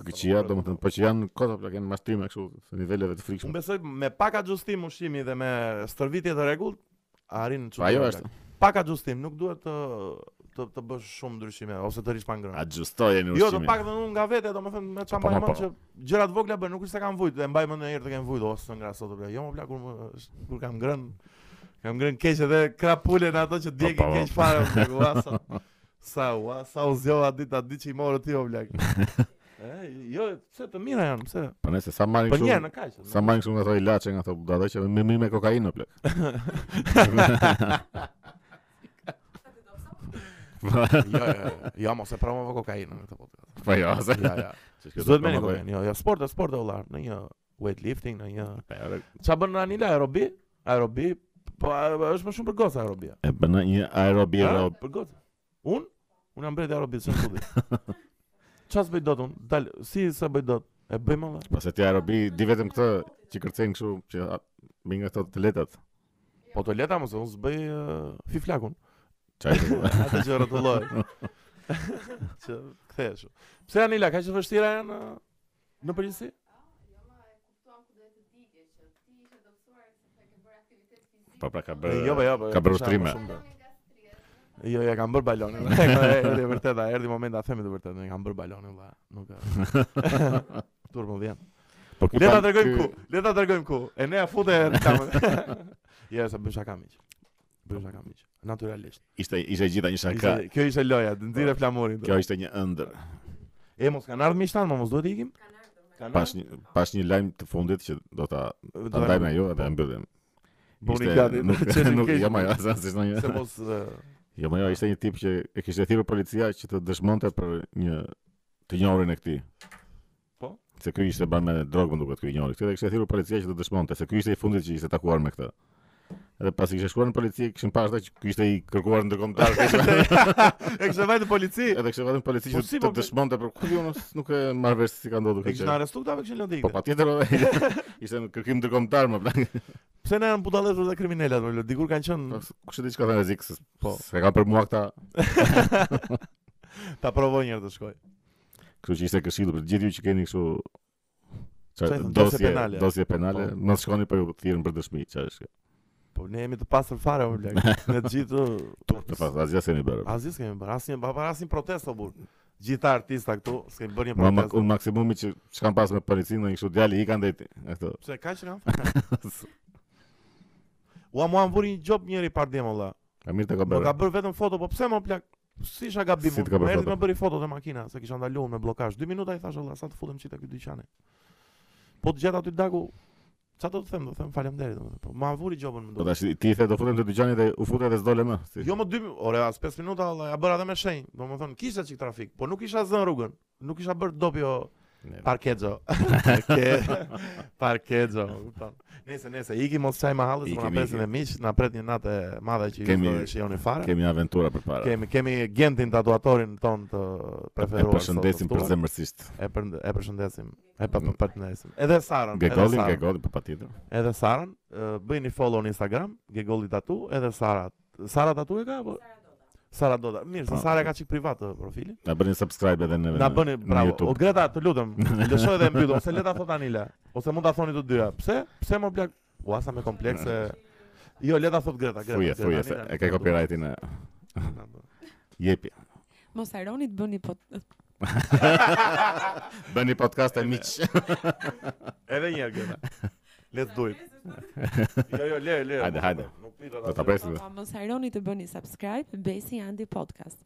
Të këqija, domethënë, po që janë kota pra kanë mashtrime kështu, të niveleve të frikshme. Unë besoj me pak ajustim ushqimi dhe me stërvitje të rregullt, arrin në këtë. Ajo është. Pak ajustim, nuk duhet të të të bësh shumë ndryshime ose të rrish pa ngrënë. Ajustojeni ushqimin. Jo, të paktën unë nga vetja, domethënë, me çam po, po, po. që gjëra të vogla bën, nuk është se kam vujt, s'mbaj mend një herë të kem vujt o s'hëngra sot apo jo, mor plak kur kur kam ngrënë. Kam ngrënë keq edhe krapulën ato që djegin keq fare, u asa. Sa u, a, sa u zgjova dita, e di që i morë ti o plak. e, jo, pse të mira janë, pse? Po nëse sa marrin kështu. Po një në kaq. Sa marrin kështu nga ato ilaçe, nga ato budallallëqe më mirë me kokainë o plak. jo, jo, jo, jo, mos e promo kokainë në këtë podcast. Po jo, se. Ja, ja. Çdo të merrni kokainë, jo, jo, sport, sport e vëlla, ndonjë weightlifting ndonjë. Çfarë bën Anila aerobi? Aerobi, po është më shumë për goca aerobia. E bën ndonjë aerobi aerob. Për goca. Un, un kam bërë aerobi së fundi. Çfarë s'bëj dot un? Dal, si s'e bëj dot? E bëj më. Pastaj ti aerobi di vetëm këtë që kërcen kështu që me nga këto të letat. Po të leta mos unë s'bëj uh, flikflakun. Çaj. Atë që rrotulloj. Që kthehesh. Pse Anila kaq të vështira janë? Në përgjithësi? Po pra ka bërë. Jo, po, jo, po, ka bërë ushtrime. Jo, ja kam bërë balonin. Është e vërtetë, erdhi momenti ta themi të vërtetë, e kam bërë balonin valla. Nuk ka. Turbo vjen. Po le ta tregojmë ku? Le ta tregojmë ku? E ne afutë e kam. Ja, sa bësh aka miq. Bëj shaka miq. Natyrisht. Ishte ishte e gjitha një shaka. Ishte, kjo ishte loja, të nxirë po, flamurin. Kjo ishte një ëndërr. E mos kanë ardhur miqtë tanë, mos duhet të ikim. Pas një pas një lajm të fundit që do ta ta ndaj me ju edhe e mbyllim. Bëni gati, nuk e nuk e jam ajo, sa si ndonjë. Se mos Jo, më jo, ishte një tip që e kishte thirrur policia që të dëshmonte për një të njohurin e këtij. Po. Se ky ishte bën me drogë, më duket ky i njohuri. Këtë e kishte thirrur policia që të dëshmonte se ky ishte i fundit që ishte takuar me këtë. Edhe pasi kishte shkuar në polici, kishin parë ata që ky ishte i kërkuar ndërkombëtar. e kishte vajtë në polici. Edhe kishte vajtë në polici po që të, po, dëshmonte për ku unë nuk e marr vesh si ka ndodhur kjo. Kishin arrestuar këta me kishin lëndë. Po patjetër. Ishte në kërkim ndërkombëtar more plak. Pse na janë budallepsur dhe kriminelët, more dikur kanë qenë. Po, kush e di çka thënë rrezik? Po. Se ka për mua këta. Ta provoj një herë të shkoj. Kështu që ishte këshilla për të gjithë ju që keni kështu Çfarë thënë, dosje dosje penale. dosje penale, Po. mos shkoni po ju thirrën për dëshmi, çfarë është kjo? Po ne jemi të pastër fare o plak. Ne të gjithë turp. Të pas, asgjë s'kemi bërë. Asgjë s'kemi bërë, asnjë pa bërë asnjë protestë o burrë. Gjithë artista këtu s'kemi bërë një Ma, ma, protestë. unë maksimumi që kam pas me policinë, ndonjë kështu djali i kanë deti. E këto. Pse kaq që kam? Ua mua më vuri një gjobë njëri pardje mo valla. Po mirë të ka Më bërë. ka bërë vetëm foto, po pse mo plak? Si isha gabim. Si më erdhi më bëri foto te makina se kisha ndaluar me bllokazh. 2 minuta i thashë valla sa të futem çik te ky dyqani. Po të gjeta aty daku. Çfarë do të them, do të them faleminderit domethënë. Po ma vuri gjobën në dorë. Po tash ti the do futem te dyqani dhe u fute dhe s'dole më. Si. Jo mo 2 orë, as 5 minuta valla, ia bëra edhe me shenjë. Domethënë kishte çik trafik, po nuk kisha zënë rrugën. Nuk kisha bërë dopio parkezho. Parkezho. Nëse nëse iki mos çaj më hallës, na presin me miq, na pret një natë e madhe që ju s'do ta shihni fare. Kemi aventura përpara. Kemi kemi Gentin tatuatorin tonë të preferuar. E përshëndesim përzemërsisht. E për, e përshëndesim. E pa për partnerin. Edhe Sarën. Gegollin, Gegollin po patjetër. Edhe Sarën, bëjini follow në Instagram, Gegolli Tatu, edhe Sara Sara tatu e ka apo? Sara Doda. Mirë, se Sara ka çik privat atë profilin. Na bëni subscribe edhe ne. Na bëni bravo. O Greta, të lutem. Lëshoj edhe mbylle ose le ta thotë Anila, ose mund ta thoni të dyja. Pse? Pse mo plak? Ua sa me komplekse. Jo, le ta thotë Greta, Greta. Thuaj, thuaj se e ka copyrightin e. Jepi. Mos harroni të bëni pod Bëni podcast e miq. Edhe një herë. Let's do it. Jo, jo, le, le. Hajde, hajde. Nuk prit ata. Do ta presim. Po mos harroni të bëni subscribe Besi Andi Podcast.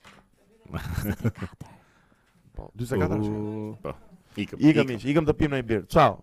Po, 44 është. Po. Ikim. Ikim, ikim të pimë naj birrë. Ciao.